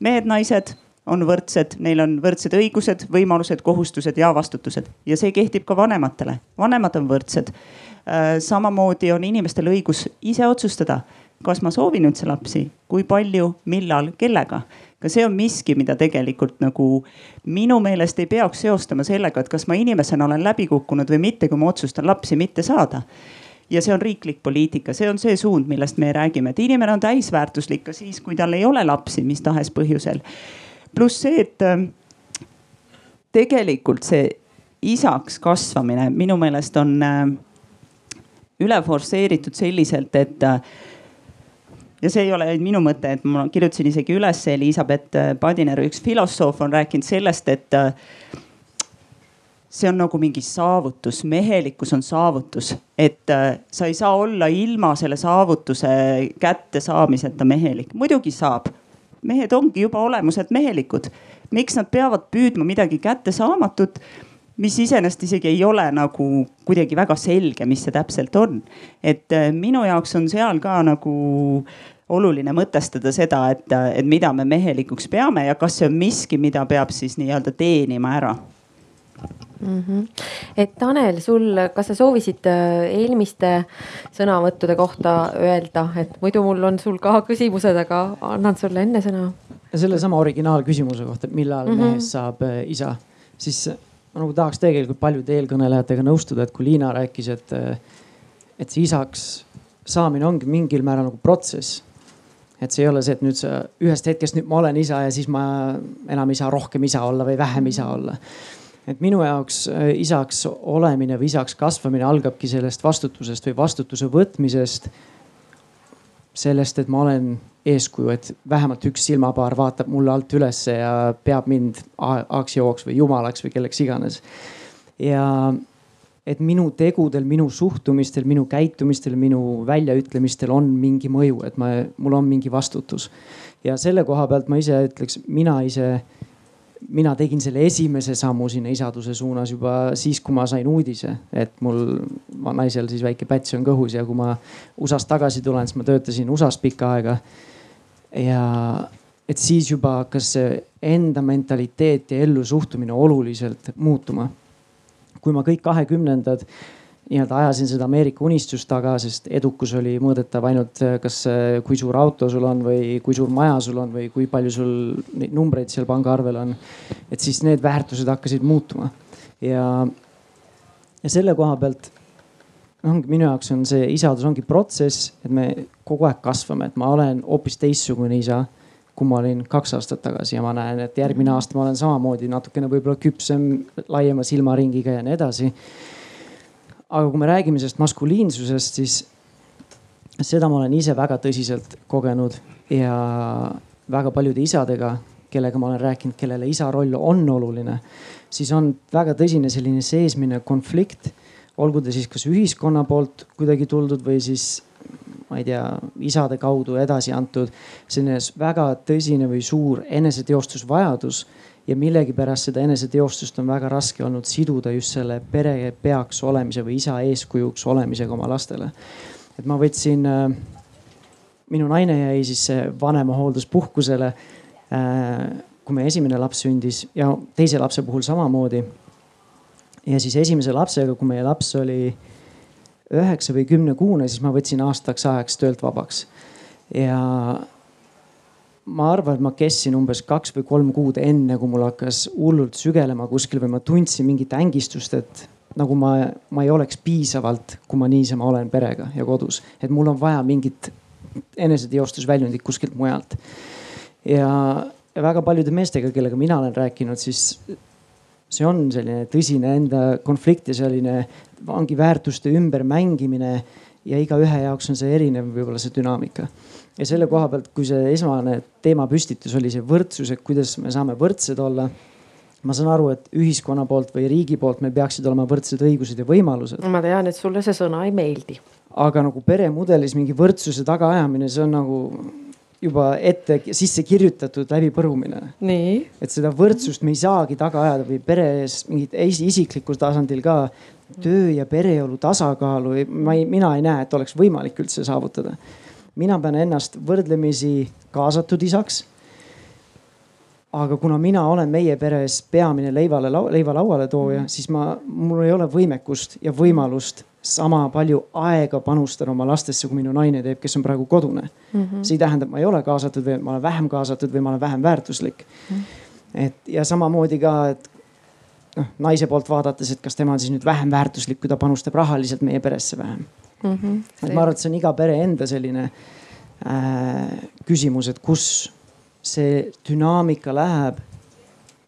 mehed-naised on võrdsed, neil on võrdsed õigused, võimalused, kohustused ja vastutused ja see kehtib ka vanematele. vanemad on võrdsed. Äh, samamoodi on inimestel õigus ise otsustada, kas ma soovin üldse lapsi, kui palju, millal, kellega. ka see on miski, mida tegelikult nagu minu meelest ei peaks seostama sellega, et kas ma inimesena olen läbi kukkunud või mitte, kui ma otsustan lapsi mitte saada ja see on riiklik poliitika, see on see suund, millest me räägime, et inimene on täisväärtuslik ka siis, kui tal ei ole lapsi mis tahes põhjusel. pluss see, et ähm, tegelikult see isaks kasvamine minu meelest on äh, üle forsseeritud selliselt, et äh, ja see ei ole minu mõte, et ma kirjutasin isegi üles, Elizabeth Padiner, üks filosoof on rääkinud sellest, et äh, see on nagu mingi saavutus, mehelikkus on saavutus, et äh, sa ei saa olla ilma selle saavutuse kättesaamiseta mehelik, muidugi saab. mehed ongi juba olemuselt mehelikud, miks nad peavad püüdma midagi kättesaamatut, mis iseenesest isegi ei ole nagu kuidagi väga selge, mis see täpselt on. et äh, minu jaoks on seal ka nagu oluline mõtestada seda, et, et mida me mehelikuks peame ja kas see on miski, mida peab siis nii-öelda teenima ära mm. -hmm. et Tanel, sul, kas sa soovisid äh, eelmiste sõnavõttude kohta öelda, et muidu mul on sul ka küsimused, aga annan sulle enne sõna. sellesama originaalküsimuse kohta, et millal mm -hmm. mehest saab äh, isa, siis ma nagu tahaks tegelikult paljude eelkõnelejatega nõustuda, et kui Liina rääkis, et, äh, et see isaks saamine ongi mingil määral nagu protsess et see ei ole see, et nüüd sa ühest hetkest nüüd ma olen isa ja siis ma enam ei saa rohkem isa olla või vähem isa olla et minu jaoks äh, isaks olemine või isaks kasvamine algabki sellest vastutusest või vastutuse võtmisest. sellest, et ma olen eeskuju, et vähemalt üks silmapaar vaatab mulle alt ülesse ja peab mind aksiooks või jumalaks või kelleks iganes. ja et minu tegudel, minu suhtumistel, minu käitumistel, minu väljaütlemistel on mingi mõju, et ma, mul on mingi vastutus. ja selle koha pealt ma ise ütleks, mina ise mina tegin selle esimese sammu sinna isaduse suunas juba siis, kui ma sain uudise, et mul naisel siis väike päts on kõhus ja kui ma USA-st tagasi tulen, siis ma töötasin USA-s pikka aega. ja et siis juba hakkas enda mentaliteet ja ellusuhtumine oluliselt muutuma. kui ma kõik kahekümnendad nii-öelda ajasin seda Ameerika unistust taga, sest edukus oli mõõdetav ainult, äh, kas, äh, kui suur auto sul on või kui suur maja sul on või kui palju sul neid numbreid seal pangaarvel on. et siis need väärtused hakkasid muutuma ja, ja selle koha pealt ongi minu jaoks on see isadus ongi protsess, et me kogu aeg kasvame, et ma olen hoopis teistsugune isa kui ma olin kaks aastat tagasi ja ma näen, et järgmine aasta ma olen samamoodi natukene võib-olla küpsem, laiema silmaringiga ja nii edasi. Aga kui me räägime sellest maskuliinsusest, siis seda ma olen ise väga tõsiselt kogenud ja väga paljude isadega, kellega ma olen rääkinud, kellele isa roll on oluline, siis on väga tõsine selline seesmine konflikt. olgu ta siis kas ühiskonna poolt kuidagi tuldud või siis ma ei tea, isade kaudu edasi antud selline väga tõsine või suur eneseteostusvajadus ja millegipärast seda eneseteostust on väga raske olnud siduda just selle pere peaks olemise või isa eeskujuks olemisega oma lastele. et ma võtsin, äh, minu naine jäi siis vanemahoolduspuhkusele, äh, kui meie esimene laps sündis ja teise lapse puhul samamoodi. ja siis esimese lapsega, kui meie laps oli üheksa või kümne kuune, siis ma võtsin aastaks ajaks töölt vabaks. ja ma arvan, et ma kestsin umbes kaks või kolm kuud enne, kui mul hakkas hullult sügelema kuskil või ma tundsin mingit ängistust, et nagu ma, ma ei oleks piisavalt, kui ma niisama olen perega ja kodus, et mul on vaja mingit eneseteostusväljundit kuskilt mujalt. ja, väga paljude meestega, kellega mina olen rääkinud, siis see on selline tõsine enda konflikt ja selline ongi väärtuste ümbermängimine ja igaühe jaoks on see erinev, võib-olla see dünaamika. Ja selle koha pealt, kui see esmane teemapüstitus oli see võrdsus, et kuidas me saame võrdsed olla. ma saan aru, et ühiskonna poolt või riigi poolt meil peaksid olema võrdsed õigused ja võimalused. ma tean, et sulle see sõna ei meeldi. aga nagu peremudelis mingi võrdsuse tagaajamine, see on nagu juba ette sisse kirjutatud läbipõrumine. et seda võrdsust me ei saagi taga ajada või peres mingit isiklikul tasandil ka töö ja pereelu tasakaalu, ma ei, mina ei näe, et oleks võimalik üldse saavutada. Mina pean ennast võrdlemisi kaasatud isaks. aga kuna mina olen meie peres peamine leivale, leiva lauale tooja, siis ma, mul ei ole võimekust ja võimalust sama palju aega panustan oma lastesse, kui minu naine teeb, kes on praegu kodune mm. -hmm. see ei tähenda, et ma ei ole kaasatud või ma olen vähem kaasatud või ma olen vähem väärtuslik mm. -hmm. et ja samamoodi ka, et noh naise poolt vaadates, et kas tema on siis nüüd vähem väärtuslik, kui ta panustab rahaliselt meie peresse vähem mm. -hmm. et ma arvan, et see on iga pere enda selline äh, küsimus, et kus see dünaamika läheb.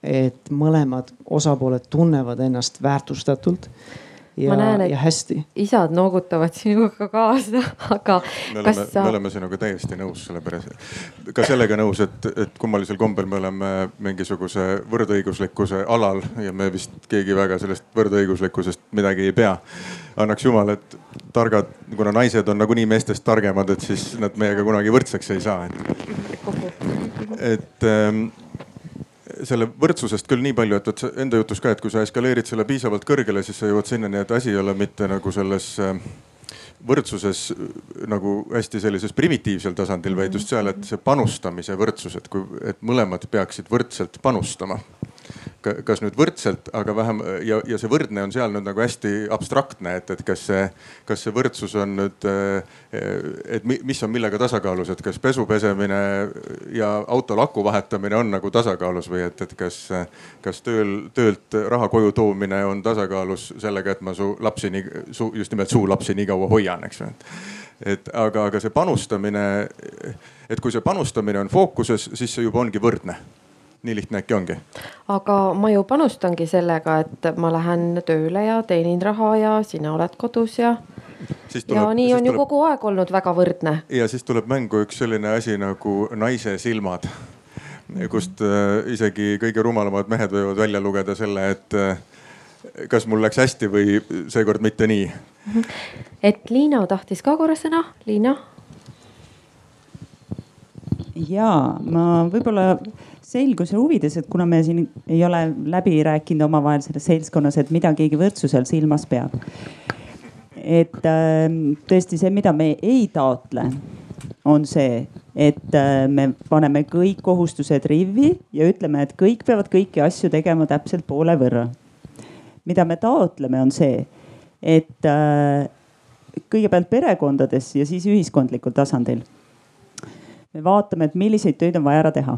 et mõlemad osapooled tunnevad ennast väärtustatult ja, ma näen, et hästi. isad noogutavad sinuga kaasa, aga me oleme, sa... me oleme sinuga täiesti nõus, sellepärast ka sellega nõus, et, et kummalisel kombel me oleme mingisuguse võrdõiguslikkuse alal ja me vist keegi väga sellest võrdõiguslikkusest midagi ei pea. annaks jumal, et targad, kuna naised on nagunii meestest targemad, et siis nad meiega kunagi võrdseks ei saa, et, et ähm, selle võrdsusest küll nii palju, et vot enda jutus ka, et kui sa eskaleerid selle piisavalt kõrgele, siis sa jõuad sinnani, et asi ei ole mitte nagu selles äh, võrdsuses äh, nagu hästi sellises primitiivsel tasandil, vaid just seal, et see panustamise võrdsus, et kui, et mõlemad peaksid võrdselt panustama kas nüüd võrdselt, aga vähem ja, ja see võrdne on seal nüüd nagu hästi abstraktne, et, et kas see, kas see võrdsus on nüüd, et mis on millega tasakaalus, et kas pesu pesemine ja auto laku vahetamine on nagu tasakaalus või et, et kas, kas tööl, töölt raha koju toomine on tasakaalus sellega, et ma su lapsi nii, just nimelt su lapsi nii kaua hoian, eks ju et aga, aga see panustamine, et kui see panustamine on fookuses, siis see juba ongi võrdne nii lihtne äkki ongi. aga ma ju panustangi sellega, et ma lähen tööle ja teenin raha ja sina oled kodus ja. Tuleb, ja nii on ju tuleb, kogu aeg olnud väga võrdne. ja siis tuleb mängu üks selline asi nagu naise silmad, kust äh, isegi kõige rumalamad mehed võivad välja lugeda selle, et äh, kas mul läks hästi või seekord mitte nii. et Liina tahtis ka korra sõna, Liina. ja ma võib-olla selguse huvides, et kuna me siin ei ole läbi rääkinud omavahel selles seltskonnas, et mida keegi võrdsusel silmas peab. et äh, tõesti see, mida me ei taotle, on see, et äh, me paneme kõik kohustused rivvi ja ütleme, et kõik peavad kõiki asju tegema täpselt poole võrra. mida me taotleme, on see, et äh, kõigepealt perekondades ja siis ühiskondlikul tasandil me vaatame, et milliseid töid on vaja ära teha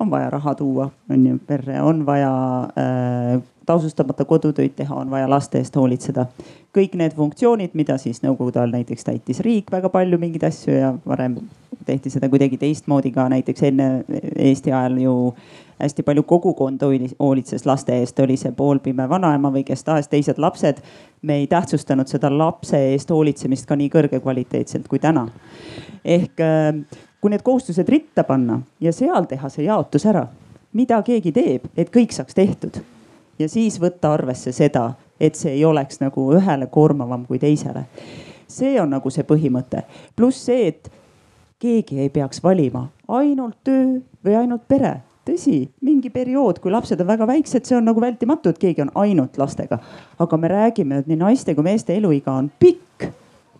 on vaja raha tuua, on ju, perre, on vaja äh, tasustamata kodutöid teha, on vaja laste eest hoolitseda. kõik need funktsioonid, mida siis nõukogude ajal näiteks täitis riik väga palju mingeid asju ja varem tehti seda kuidagi teistmoodi ka näiteks enne Eesti ajal ju hästi palju kogukond hoolitses laste eest, oli see poolpime vanaema või kes tahes teised lapsed. me ei tähtsustanud seda lapse eest hoolitsemist ka nii kõrgekvaliteetselt kui täna. ehk äh, kui need kohustused ritta panna ja seal teha see jaotus ära, mida keegi teeb, et kõik saaks tehtud ja siis võtta arvesse seda, et see ei oleks nagu ühele koormavam kui teisele. see on nagu see põhimõte, pluss see, et keegi ei peaks valima ainult töö või ainult pere tõsi, mingi periood, kui lapsed on väga väiksed, see on nagu vältimatu, et keegi on ainult lastega. aga me räägime, et nii naiste kui meeste eluiga on pikk.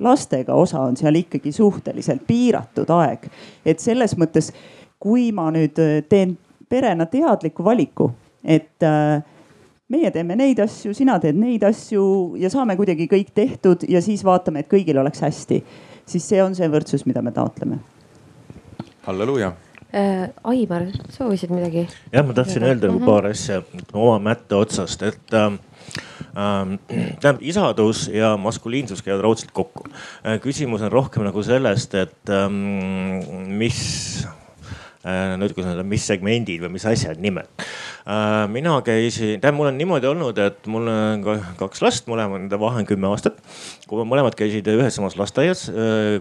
Lastega osa on seal ikkagi suhteliselt piiratud aeg. et selles mõttes, kui ma nüüd teen perena teadliku valiku, et äh, meie teeme neid asju, sina teed neid asju ja saame kuidagi kõik tehtud ja siis vaatame, et kõigil oleks hästi. siis see on see võrdsus, mida me taotleme. halleluuja äh,. Aimar, soovisid midagi? jah, ma tahtsin öelda nagu paar asja oma mätta otsast, et äh, tähendab, isadus ja maskuliinsus käivad raudselt kokku. Äh, küsimus on rohkem nagu sellest, et ähm, mis äh, no kuidas öelda, mis segmendid või mis asjad nimelt Äh, mina käisin, tähendab, mul on niimoodi olnud, et mul on kaks last, mõlemad, nende vahe on kümme aastat. kui mõlemad käisid ühes samas lasteaias,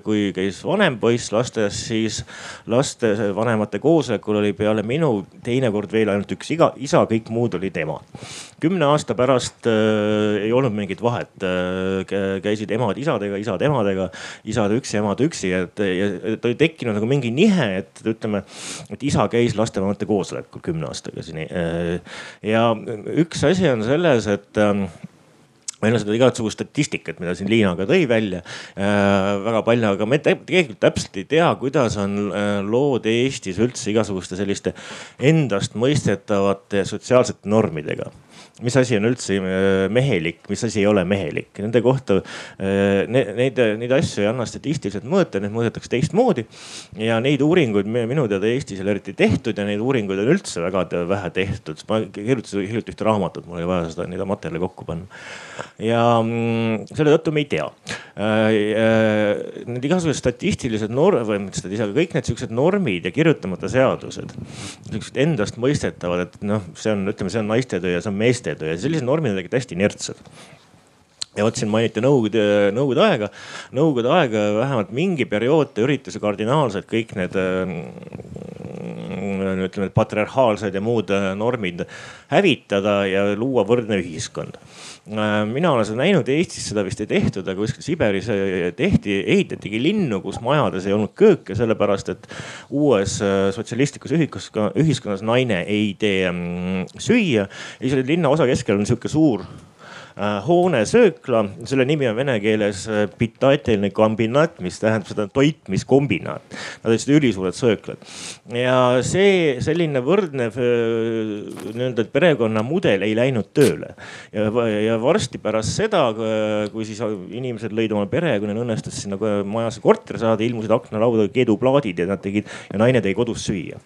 kui käis vanem poiss lasteaias, siis laste vanemate koosolekul oli peale minu teinekord veel ainult üks iga, isa, kõik muud olid emad. Kümne aasta pärast äh, ei olnud mingit vahet. Äh,, käisid emad isadega, isad emadega, isad üksi, emad üksi, et, et oli tekkinud nagu mingi nihe, et ütleme, et isa käis lastevanemate koosolekul kümne aastaga siin äh, ja üks asi on selles, et ähm, meil on seda igasugust statistikat, mida siin Liina ka tõi välja äh, väga palju, aga me tegelikult täpselt ei tea, kuidas on äh, lood Eestis üldse igasuguste selliste endastmõistetavate sotsiaalsete normidega mis asi on üldse äh, mehelik, mis asi ei ole mehelik. Nende kohta äh, neid, neid, neid asju ei anna statistiliselt mõõta, neid mõõdetakse teistmoodi. ja neid uuringuid minu teada Eestis ei ole eriti tehtud ja neid uuringuid on üldse väga vähe tehtud. ma kirjutasin hiljuti ühte raamatut, mul oli vaja seda, neid materjale kokku panna. ja mm, selle tõttu me ei tea. Äh, need igasugused statistilised norm- või mitte statistika, kõik need siuksed normid ja kirjutamata seadused. siuksed endastmõistetavad, et noh, see on, ütleme, see on naiste töö ja see on meeste teed ja sellised normid on tegelikult hästi inertsed ja vot siin mainiti nõukogude, nõukogude aega. nõukogude aega vähemalt mingi periood ta üritas ju kardinaalselt kõik need mm, ütleme, patriarhaalsed ja muud äh, normid hävitada ja luua võrdne ühiskond. Äh, mina olen seda näinud, Eestis seda vist ei tehtud, aga kuskil Siberis äh, tehti, ehitatigi linnu, kus majades ei olnud kööke, sellepärast et uues sotsialistlikus ühiskonnas, ühiskonnas naine ei tee mm, süüa. ja siis oli linna osa keskel on sihuke suur Äh, hoonesöökla, selle nimi on vene keeles äh, pitatelne kombinaat, mis tähendab seda toitmiskombinaat. Nad olid ülisuured sööklad ja see selline võrdne äh, nii-öelda perekonnamudel ei läinud tööle. ja, ja varsti pärast seda, kui siis inimesed lõid oma pere, kui neil õnnestus sinna majasse korter saada, ilmusid aknalauda keduplaadid ja nad tegid ja naine tegi kodus süüa.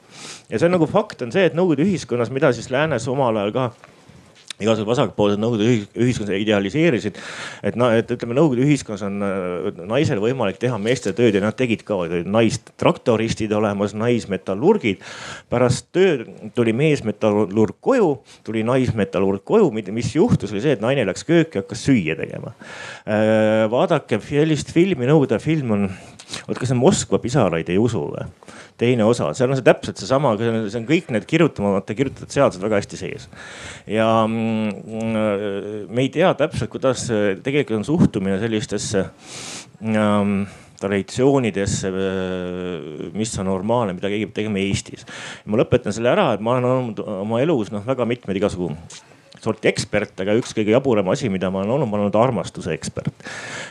ja see on nagu fakt on see, et Nõukogude ühiskonnas, mida siis läänes omal ajal ka igasugused vasakpoolsed Nõukogude ühiskonda idealiseerisid. et noh, et ütleme Nõukogude ühiskonnas on naisel võimalik teha meeste tööd ja nad tegid ka, olid naistraktoristid olemas, naismetallurgid. pärast tööd tuli meesmetallurg koju, tuli naismetallurg koju, mis juhtus, oli see, et naine läks kööki, hakkas süüa tegema. Äh, vaadake sellist filmi, Nõukogude film on, vot kas see Moskva pisaraid ei usu või? teine osa, seal on see täpselt seesama, see on kõik need kirjutamata kirjutatud seadused väga hästi sees. ja mm, me ei tea täpselt, kuidas tegelikult on suhtumine sellistesse ähm, traditsioonidesse, mis on normaalne, mida keegi peab tegema Eestis. ma lõpetan selle ära, et ma olen olnud oma elus noh, väga mitmeid igasugu sorti ekspert, aga üks kõige jaburam asi, mida ma olen olnud, ma olen olnud armastuse ekspert.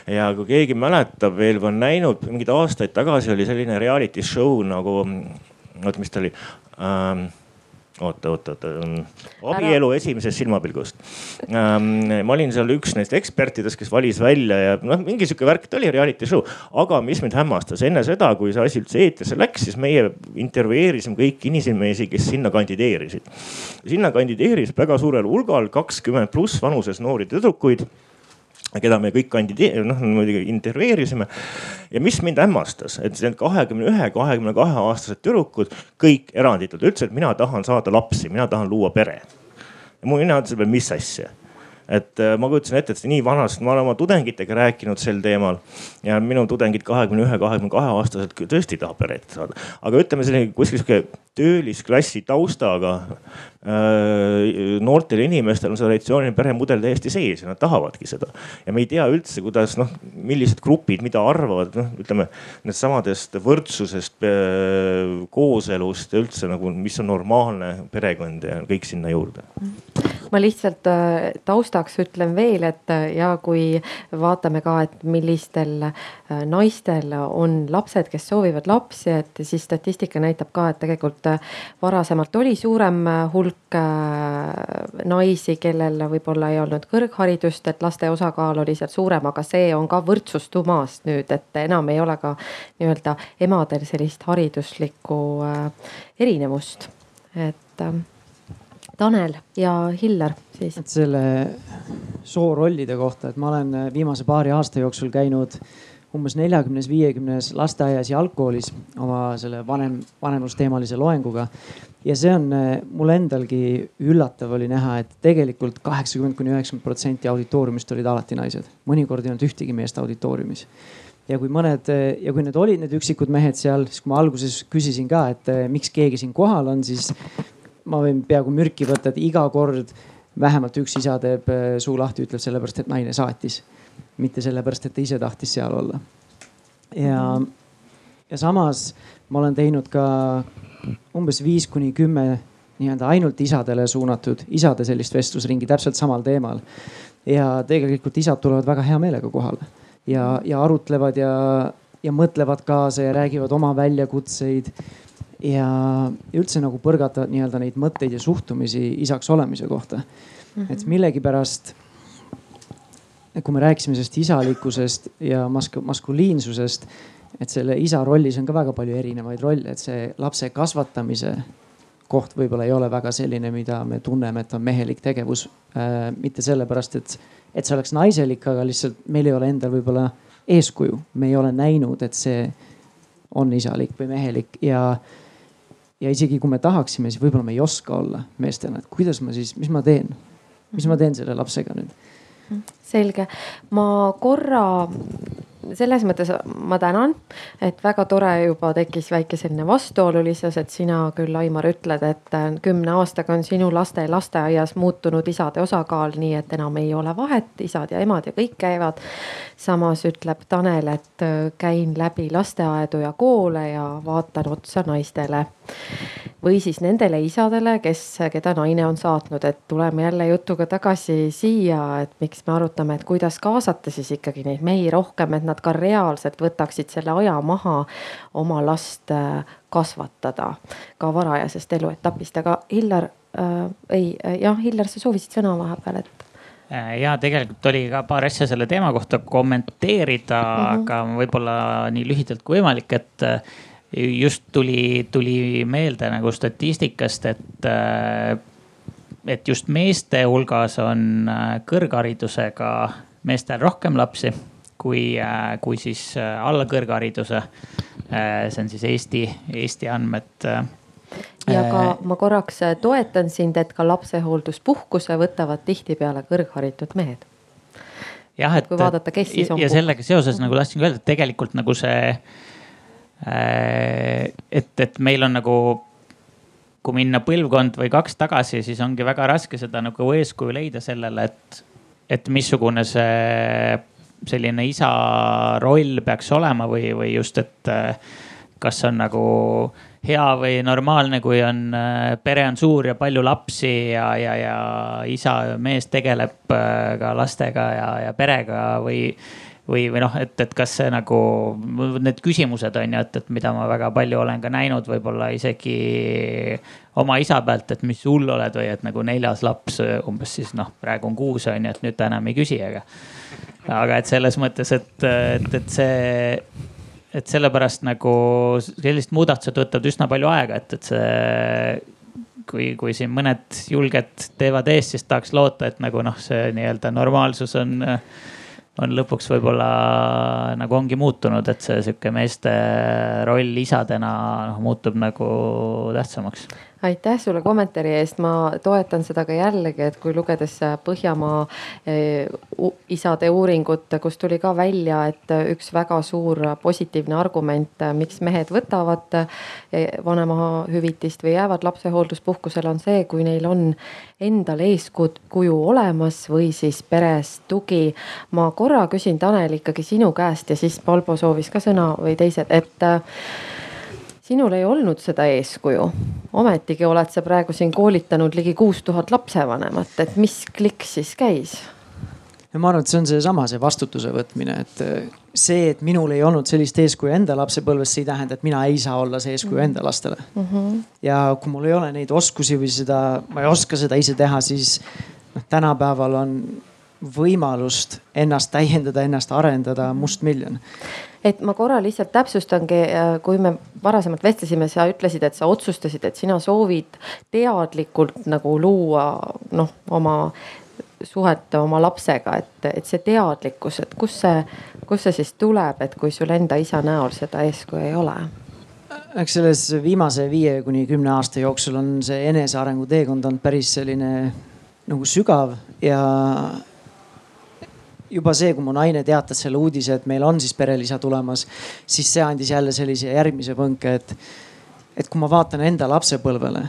ja kui keegi mäletab veel või on näinud, mingeid aastaid tagasi oli selline reality show nagu, oota, mis ta oli ähm, oota, oota, oota. abielu esimesest silmapilgust ähm,. ma olin seal üks neist ekspertidest, kes valis välja ja noh, mingi sihuke värk, ta oli reality show. aga mis mind hämmastas enne seda, kui see asi üldse eetrisse läks, siis meie intervjueerisime kõiki inimesi, kes sinna kandideerisid. sinna kandideeris väga suurel hulgal kakskümmend pluss vanuses noori tüdrukuid keda me kõik kandideer-, noh muidugi intervjueerisime. ja mis mind hämmastas, et need kahekümne ühe, kahekümne kahe aastased tüdrukud kõik eranditult ütlesid, et mina tahan saada lapsi, mina tahan luua pere. ja mu mina ütlesin, mis asja et äh, ma kujutasin ette, et see nii vanast, ma olen oma tudengitega rääkinud sel teemal ja minu tudengid kahekümne ühe, kahekümne kahe aastased tõesti tahab peret saada. aga ütleme selline kuskil sihuke töölisklassi taustaga noortel inimestel on see traditsiooniline peremudel täiesti sees ja nad tahavadki seda. ja me ei tea üldse, kuidas noh, millised grupid mida arvavad, noh ütleme needsamadest võrdsusest, äh, kooselust ja üldse nagu, mis on normaalne perekond ja kõik sinna juurde ma lihtsalt äh, taustaks ütlen veel, et äh, ja kui vaatame ka, et millistel äh, naistel on lapsed, kes soovivad lapsi, et siis statistika näitab ka, et tegelikult varasemalt oli suurem hulk naisi, kellel võib-olla ei olnud kõrgharidust, et laste osakaal oli seal suurem, aga see on ka võrdsustumas nüüd, et enam ei ole ka nii-öelda emadel sellist hariduslikku erinevust, et Tanel ja Hillar siis. et selle soorollide kohta, et ma olen viimase paari aasta jooksul käinud umbes neljakümnes, viiekümnes lasteaias ja algkoolis oma selle vanem, vanemlusteemalise loenguga. Ja see on mul endalgi üllatav oli näha, et tegelikult kaheksakümmend kuni üheksakümmend protsenti auditooriumist olid alati naised, mõnikord ei olnud ühtegi meest auditooriumis ja kui mõned ja kui need olid need üksikud mehed seal, siis kui ma alguses küsisin ka, et miks keegi siin kohal on, siis ma võin peaaegu mürki võtta, et iga kord vähemalt üks isa teeb suu lahti, ütleb sellepärast, et naine saatis. mitte sellepärast, et ta ise tahtis seal olla. ja, ja samas ma olen teinud ka umbes viis kuni kümme nii-öelda ainult isadele suunatud isade sellist vestlusringi täpselt samal teemal. ja tegelikult isad tulevad väga hea meelega kohale ja, ja arutlevad ja, ja mõtlevad kaasa ja räägivad oma väljakutseid ja üldse nagu põrgata nii-öelda neid mõtteid ja suhtumisi isaks olemise kohta mm. -hmm. et millegipärast, kui me rääkisime sellest isalikkusest ja mask-, maskuliinsusest, et selle isa rollis on ka väga palju erinevaid rolle, et see lapse kasvatamise koht võib-olla ei ole väga selline, mida me tunneme, et on mehelik tegevus äh,. mitte sellepärast, et, et see oleks naiselik, aga lihtsalt meil ei ole endal võib-olla eeskuju, me ei ole näinud, et see on isalik või mehelik ja ja isegi kui me tahaksime, siis võib-olla me ei oska olla meestena, et kuidas ma siis, mis ma teen, mis ma teen selle lapsega nüüd? selge, ma korra selles mõttes ma tänan, et väga tore juba tekkis väike selline vastuolulisus, et sina küll, Aimar, ütled, et kümne aastaga on sinu laste lasteaias muutunud isade osakaal, nii et enam ei ole vahet, isad ja emad ja kõik käivad. samas ütleb Tanel, et käin läbi lasteaedu ja koole ja vaatan otsa naistele või siis nendele isadele, kes, keda naine on saatnud, et tuleme jälle jutuga tagasi siia, et miks me arutame, et kuidas kaasata siis ikkagi neid mehi rohkem, et nad ka reaalselt võtaksid selle aja maha oma last äh, kasvatada ka varajasest eluetapist, aga Hillar äh,, ei jah, Hillar, sa soovisid sõna vahepeal, et äh, ja tegelikult oli ka paar asja selle teema kohta kommenteerida mm, -hmm. aga võib-olla nii lühidalt kui võimalik, et äh, just tuli, tuli meelde nagu statistikast, et, äh, et just meeste hulgas on äh, kõrgharidusega meestel rohkem lapsi kui, äh, kui siis alla kõrghariduse. see on siis Eesti, Eesti andmed ja ka ma korraks toetan sind, et ka lapsehoolduspuhkuse võtavad tihtipeale kõrgharitud mehed. jah, et. kui vaadata, kes siis on. ja sellega seoses nagu tahtsingi öelda, et tegelikult nagu see et, et meil on nagu, kui minna põlvkond või kaks tagasi, siis ongi väga raske seda nagu eeskuju leida sellele, et, et missugune see selline isa roll peaks olema või, või just, et äh, kas on nagu hea või normaalne, kui on, äh, pere on suur ja palju lapsi ja, ja, ja isa, mees tegeleb ka lastega ja, ja perega või või, või noh, et, et kas see nagu need küsimused on ju, et, et mida ma väga palju olen ka näinud, võib-olla isegi oma isa pealt, et mis hull oled või et nagu neljas laps umbes siis noh, praegu on kuus on ju, et nüüd ta enam ei küsi, aga. aga et selles mõttes, et, et, et see, et sellepärast nagu sellised muudatused võtavad üsna palju aega, et, et see kui, kui siin mõned julged teevad ees, siis tahaks loota, et nagu noh, see nii-öelda normaalsus on äh, on lõpuks võib-olla nagu ongi muutunud, et see sihuke meeste roll isadena noh muutub nagu tähtsamaks aitäh sulle kommentaari eest, ma toetan seda ka jällegi, et kui lugedes Põhjamaa eh, isade uuringut, kus tuli ka välja, et üks väga suur positiivne argument, miks mehed võtavad eh, vanemahüvitist või jäävad lapsehoolduspuhkusele, on see, kui neil on endal eeskuju olemas või siis peres tugi. ma korra küsin, Tanel, ikkagi sinu käest ja siis Valbo soovis ka sõna või teised, et sinul ei olnud seda eeskuju. ometigi oled sa praegu siin koolitanud ligi kuus tuhat lapsevanemat, et mis klikk siis käis? ja ma arvan, et see on seesama, see vastutuse võtmine, et äh, see, et minul ei olnud sellist eeskuju enda lapsepõlves, see ei tähenda, et mina ei saa olla see eeskuju -hmm. enda lastele mm. -hmm. ja kui mul ei ole neid oskusi või seda, ma ei oska seda ise teha, siis noh, tänapäeval on võimalust ennast täiendada, ennast arendada mustmiljon et ma korra lihtsalt täpsustangi, äh, kui me varasemalt vestlesime, sa ütlesid, et sa otsustasid, et sina soovid teadlikult nagu luua noh, oma suhet oma lapsega, et, et see teadlikkus, et kust see, kust see siis tuleb, et kui sul enda isa näol seda eeskuju ei ole? eks selles viimase viie kuni kümne aasta jooksul on see enesearengu teekond olnud päris selline nagu sügav ja juba see, kui mu naine teatas selle uudise, et meil on siis perelisa tulemas, siis see andis jälle sellise järgmise põnke, et, et kui ma vaatan enda lapsepõlvele,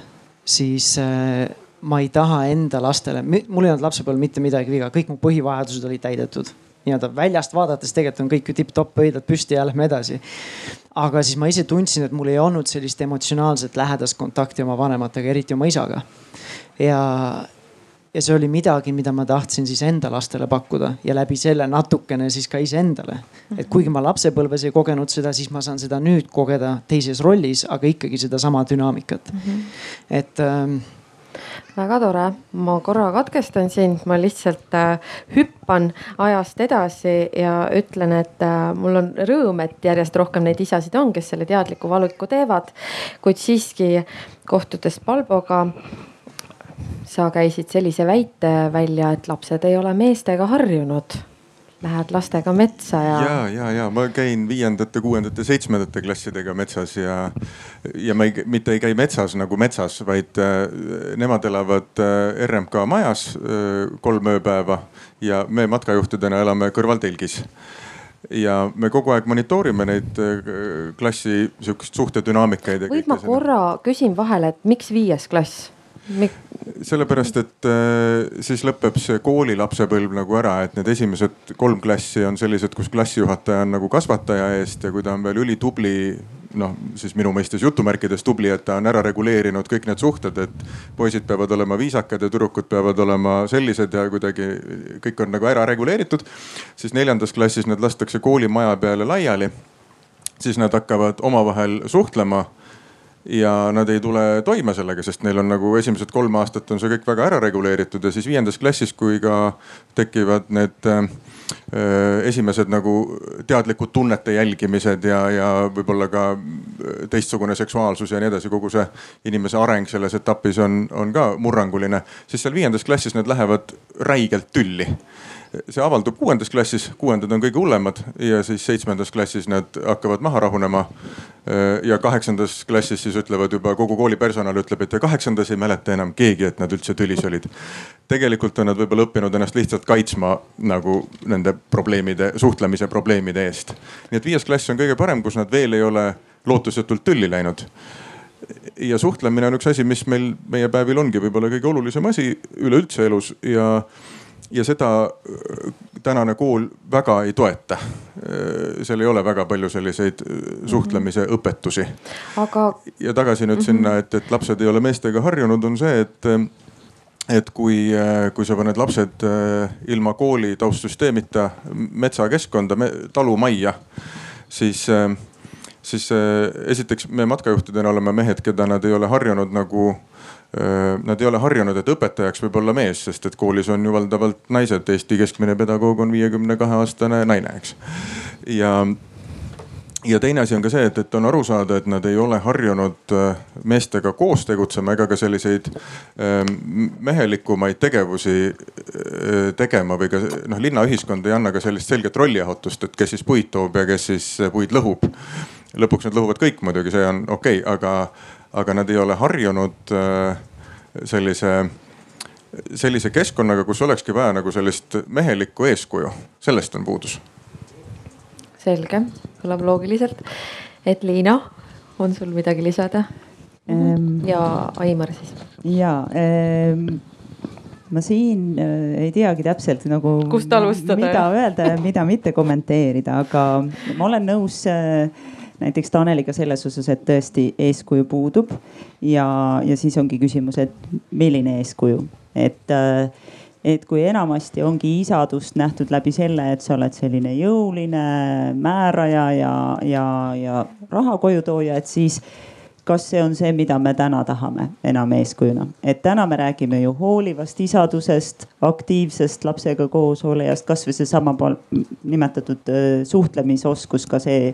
siis äh, ma ei taha enda lastele, mul ei olnud lapsepõlvel mitte midagi viga, kõik mu põhivajadused olid täidetud nii-öelda väljast vaadates tegelikult on kõik ju tipp-topp, pöidlad püsti ja lähme edasi. aga siis ma ise tundsin, et mul ei olnud sellist emotsionaalset lähedast kontakti oma vanematega, eriti oma isaga. ja, ja see oli midagi, mida ma tahtsin siis enda lastele pakkuda ja läbi selle natukene siis ka iseendale. et kuigi ma lapsepõlves ei kogenud seda, siis ma saan seda nüüd kogeda teises rollis, aga ikkagi sedasama dünaamikat mm. -hmm. et ähm, väga tore, ma korra katkestan sind, ma lihtsalt äh, hüppan ajast edasi ja ütlen, et äh, mul on rõõm, et järjest rohkem neid isasid on, kes selle teadliku valiku teevad. kuid siiski kohtudes Palboga sa käisid sellise väite välja, et lapsed ei ole meestega harjunud. Lähed lastega metsa ja. ja, ja, ja ma käin viiendate, kuuendate, seitsmendate klassidega metsas ja, ja ma ei, mitte ei käi metsas nagu metsas, vaid äh, nemad elavad äh, RMK majas äh, kolm ööpäeva ja me matkajuhtidena elame kõrvaltelgis ja me kogu aeg monitoorime neid äh, klassi sihukest suhtedünaamikaid. võib ma korra küsin vahele, et miks viies klass? Sellepärast, et äh, siis lõpeb see kooli lapsepõlv nagu ära, et need esimesed kolm klassi on sellised, kus klassijuhataja on nagu kasvataja eest ja kui ta on veel ülitubli noh, siis minu mõistes jutumärkides tubli, et ta on ära reguleerinud kõik need suhted, et poisid peavad olema viisakad ja tüdrukud peavad olema sellised ja kuidagi kõik on nagu ära reguleeritud. siis neljandas klassis nad lastakse koolimaja peale laiali. siis nad hakkavad omavahel suhtlema ja nad ei tule toime sellega, sest neil on nagu esimesed kolm aastat on see kõik väga ära reguleeritud ja siis viiendas klassis, kui ka tekivad need äh, esimesed nagu teadlikud tunnete jälgimised ja, ja võib-olla ka äh, teistsugune seksuaalsus ja nii edasi, kogu see inimese areng selles etapis on, on ka murranguline, siis seal viiendas klassis need lähevad räigelt tülli see avaldub kuuendas klassis, kuuendad on kõige hullemad ja siis seitsmendas klassis nad hakkavad maha rahunema. ja kaheksandas klassis siis ütlevad juba kogu kooli personal ütleb, et ja kaheksandas ei mäleta enam keegi, et nad üldse tülis olid. tegelikult on nad võib-olla õppinud ennast lihtsalt kaitsma nagu nende probleemide, suhtlemise probleemide eest. nii et viies klass on kõige parem, kus nad veel ei ole lootusetult tülli läinud ja suhtlemine on üks asi, mis meil meie päevil ongi võib-olla kõige olulisem asi üleüldse elus ja ja seda äh, tänane kool väga ei toeta. Äh, seal ei ole väga palju selliseid äh, suhtlemise mhm. õpetusi. aga. ja tagasi nüüd mm -hmm. sinna, et, et lapsed ei ole meestega harjunud, on see, et et kui, kui sa paned lapsed ilma kooli taustsüsteemita metsakeskkonda, talumajja, siis, siis esiteks me matkajuhtidena oleme mehed, keda nad ei ole harjunud nagu Nad ei ole harjunud, et õpetajaks võib olla mees, sest et koolis on ju valdavalt naised. Eesti keskmine pedagoog on viiekümne kahe aastane naine, eks. ja ja teine asi on ka see, et, et on aru saada, et nad ei ole harjunud äh, meestega koos tegutsema ega ka selliseid ähm, mehelikumaid tegevusi äh, tegema või ka noh, linnaühiskond ei anna ka sellist selget rollijaotust, et kes siis puid toob ja kes siis puid lõhub. lõpuks nad lõhuvad kõik muidugi, see on okei okay,, aga, aga nad ei ole harjunud äh, sellise sellise keskkonnaga, kus olekski vaja nagu sellist mehelikku eeskuju, sellest on puudus selge, kõlab loogiliselt. et Liina, on sul midagi lisada ähm,? ja Aimar siis. ja ähm, ma siin äh, ei teagi täpselt nagu. kust alustada? mida öelda ja mida mitte kommenteerida, aga ma olen nõus äh, näiteks Taneliga selles osas, et tõesti eeskuju puudub ja, ja siis ongi küsimus, et milline eeskuju, et äh, et kui enamasti ongi isadust nähtud läbi selle, et sa oled selline jõuline määraja ja, ja, ja raha kojutooja, et siis kas see on see, mida me täna tahame enam eeskujuna, et täna me räägime ju hoolivast isadusest, aktiivsest lapsega koosolijast, kasvõi seesama nimetatud suhtlemisoskus, ka see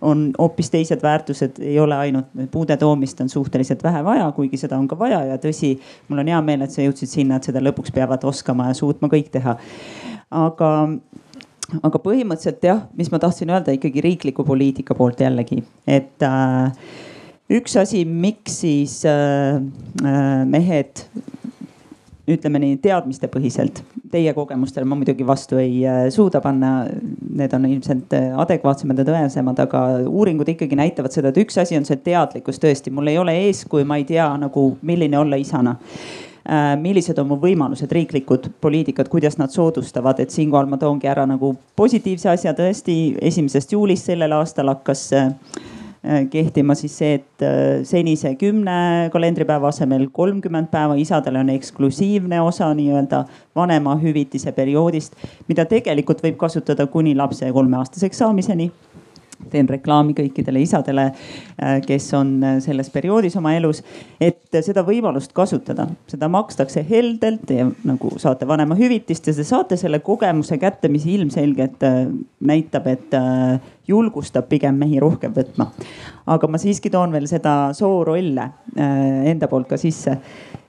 on hoopis teised väärtused, ei ole ainult puude toomist on suhteliselt vähe vaja, kuigi seda on ka vaja ja tõsi, mul on hea meel, et sa jõudsid sinna, et seda lõpuks peavad oskama ja suutma kõik teha. aga aga põhimõtteliselt jah, mis ma tahtsin öelda ikkagi riikliku poliitika poolt jällegi, et äh, üks asi, miks siis äh, äh, mehed ütleme nii teadmistepõhiselt, teie kogemustele ma muidugi vastu ei äh, suuda panna. Need on ilmselt adekvaatsemad ja tõesemad, aga uuringud ikkagi näitavad seda, et üks asi on see teadlikkus tõesti, mul ei ole eeskuju, ma ei tea nagu, milline olla isana millised on mu võimalused, riiklikud poliitikad, kuidas nad soodustavad, et siinkohal ma toongi ära nagu positiivse asja tõesti. esimesest juulist sellel aastal hakkas Äh, kehtima siis see, et äh, senise kümne kalendripäeva asemel kolmkümmend päeva isadele on eksklusiivne osa nii-öelda vanemahüvitise perioodist, mida tegelikult võib kasutada kuni lapse kolmeaastaseks saamiseni teen reklaami kõikidele isadele, äh, kes on äh, selles perioodis oma elus, et seda võimalust kasutada, seda makstakse heldelt ja nagu saate vanemahüvitist ja te saate selle kogemuse kätte, mis ilmselgelt äh, näitab, et julgustab pigem mehi rohkem võtma. aga ma siiski toon veel seda soorolle enda poolt ka sisse,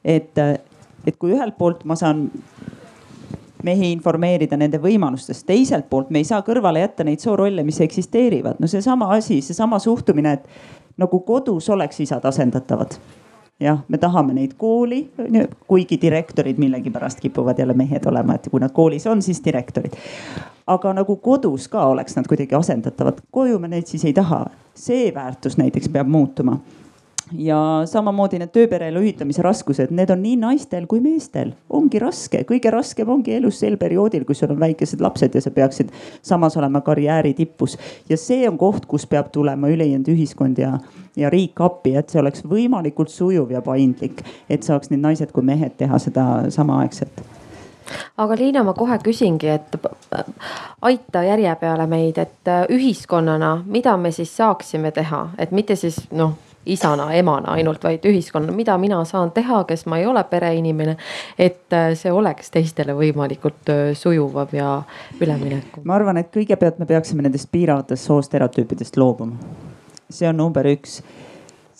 et, et kui ühelt poolt ma saan mehi informeerida nende võimalustest. teiselt poolt me ei saa kõrvale jätta neid soorolle, mis eksisteerivad. no seesama asi, seesama suhtumine, et nagu kodus oleks isad asendatavad jah, me tahame neid kooli, kuigi direktorid millegipärast kipuvad jälle mehed olema, et kui nad koolis on, siis direktorid. aga nagu kodus ka oleks nad kuidagi asendatavad, koju me neid siis ei taha. see väärtus näiteks peab muutuma ja samamoodi need tööpereelu ühitamise raskused, need on nii naistel kui meestel, ongi raske, kõige raskem ongi elus sel perioodil, kui sul on väikesed lapsed ja sa peaksid samas olema karjääri tipus. ja see on koht, kus peab tulema ülejäänud ühiskond ja, ja riik appi, et see oleks võimalikult sujuv ja paindlik, et saaks nii naised kui mehed teha seda samaaegselt aga Liina, ma kohe küsingi, et aita järje peale meid, et ühiskonnana, mida me siis saaksime teha, et mitte siis noh isana, emana ainult, vaid ühiskonnana, mida mina saan teha, kes ma ei ole pereinimene. et äh, see oleks teistele võimalikult äh, sujuvam ja üleminekuv. ma arvan, et kõigepealt me peaksime nendest piiravatest soostereotüüpidest loobuma. see on number üks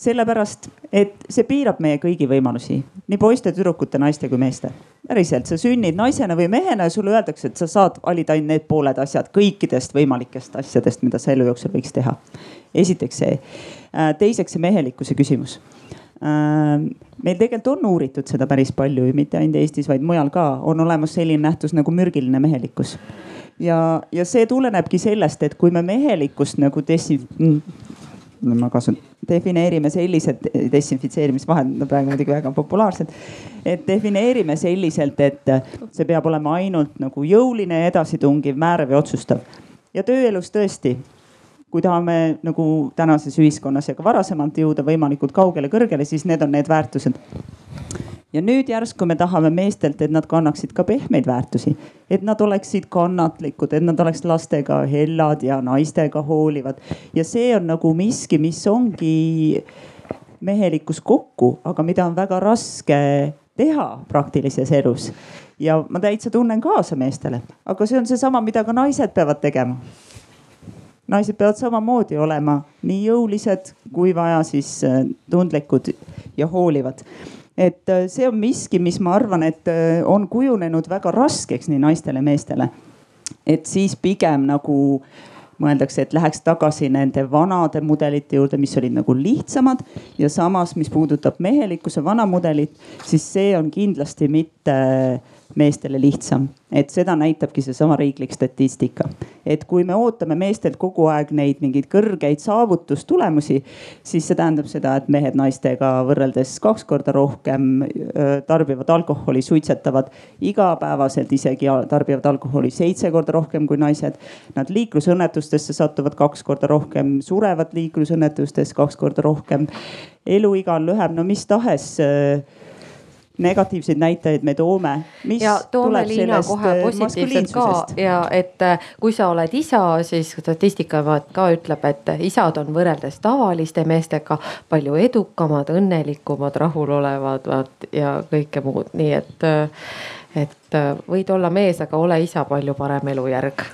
sellepärast, et see piirab meie kõigi võimalusi, nii poiste, tüdrukute, naiste kui meeste. päriselt, sa sünnid naisena või mehena ja sulle öeldakse, et sa saad valida ainult need pooled asjad kõikidest võimalikest asjadest, mida sa elu jooksul võiks teha. esiteks see teiseks see mehelikkuse küsimus äh, meil tegelikult on uuritud seda päris palju ja mitte ainult Eestis, vaid mujal ka on olemas selline nähtus nagu mürgiline mehelikkus. ja, ja see tulenebki sellest, et kui me mehelikkust nagu dessi-, mm, ma kasutan, defineerime sellised desinfitseerimisvahendid, no praegu muidugi väga populaarsed. et defineerime selliselt, et see peab olema ainult nagu jõuline, edasitungiv, määrav ja otsustav. ja tööelus tõesti kui tahame nagu tänases ühiskonnas ja ka varasemalt jõuda võimalikult kaugele, kõrgele, siis need on need väärtused. ja nüüd järsku me tahame meestelt, et nad kannaksid ka pehmeid väärtusi, et nad oleksid kannatlikud, et nad oleks lastega hellad ja naistega hoolivad. ja see on nagu miski, mis ongi mehelikkus kokku, aga mida on väga raske teha praktilises elus. ja ma täitsa tunnen kaasa meestele, aga see on seesama, mida ka naised peavad tegema naised peavad samamoodi olema nii jõulised kui vaja, siis äh, tundlikud ja hoolivad et äh, see on miski, mis ma arvan, et äh, on kujunenud väga raskeks nii naistele, meestele. et siis pigem nagu mõeldakse, et läheks tagasi nende vanade mudelite juurde, mis olid nagu lihtsamad ja samas, mis puudutab mehelikkuse vana mudelit, siis see on kindlasti mitte meestele lihtsam. et seda näitabki seesama riiklik statistika. et kui me ootame meestelt kogu aeg neid mingeid kõrgeid saavutustulemusi, siis see tähendab seda, et mehed naistega võrreldes kaks korda rohkem tarbivad alkoholi, suitsetavad igapäevaselt, isegi tarbivad alkoholi seitse korda rohkem kui naised. Nad liiklusõnnetustesse satuvad kaks korda rohkem, surevad liiklusõnnetustes kaks korda rohkem. eluiga on lühem, no mis tahes negatiivseid näitajaid me toome. ja toome Liina kohe äh, positiivselt ka ja et äh, kui sa oled isa, siis statistika ka ütleb, et isad on võrreldes tavaliste meestega palju edukamad, õnnelikumad, rahulolevad ja kõike muud, nii et äh, et võid olla mees, aga ole isa palju parem elujärg.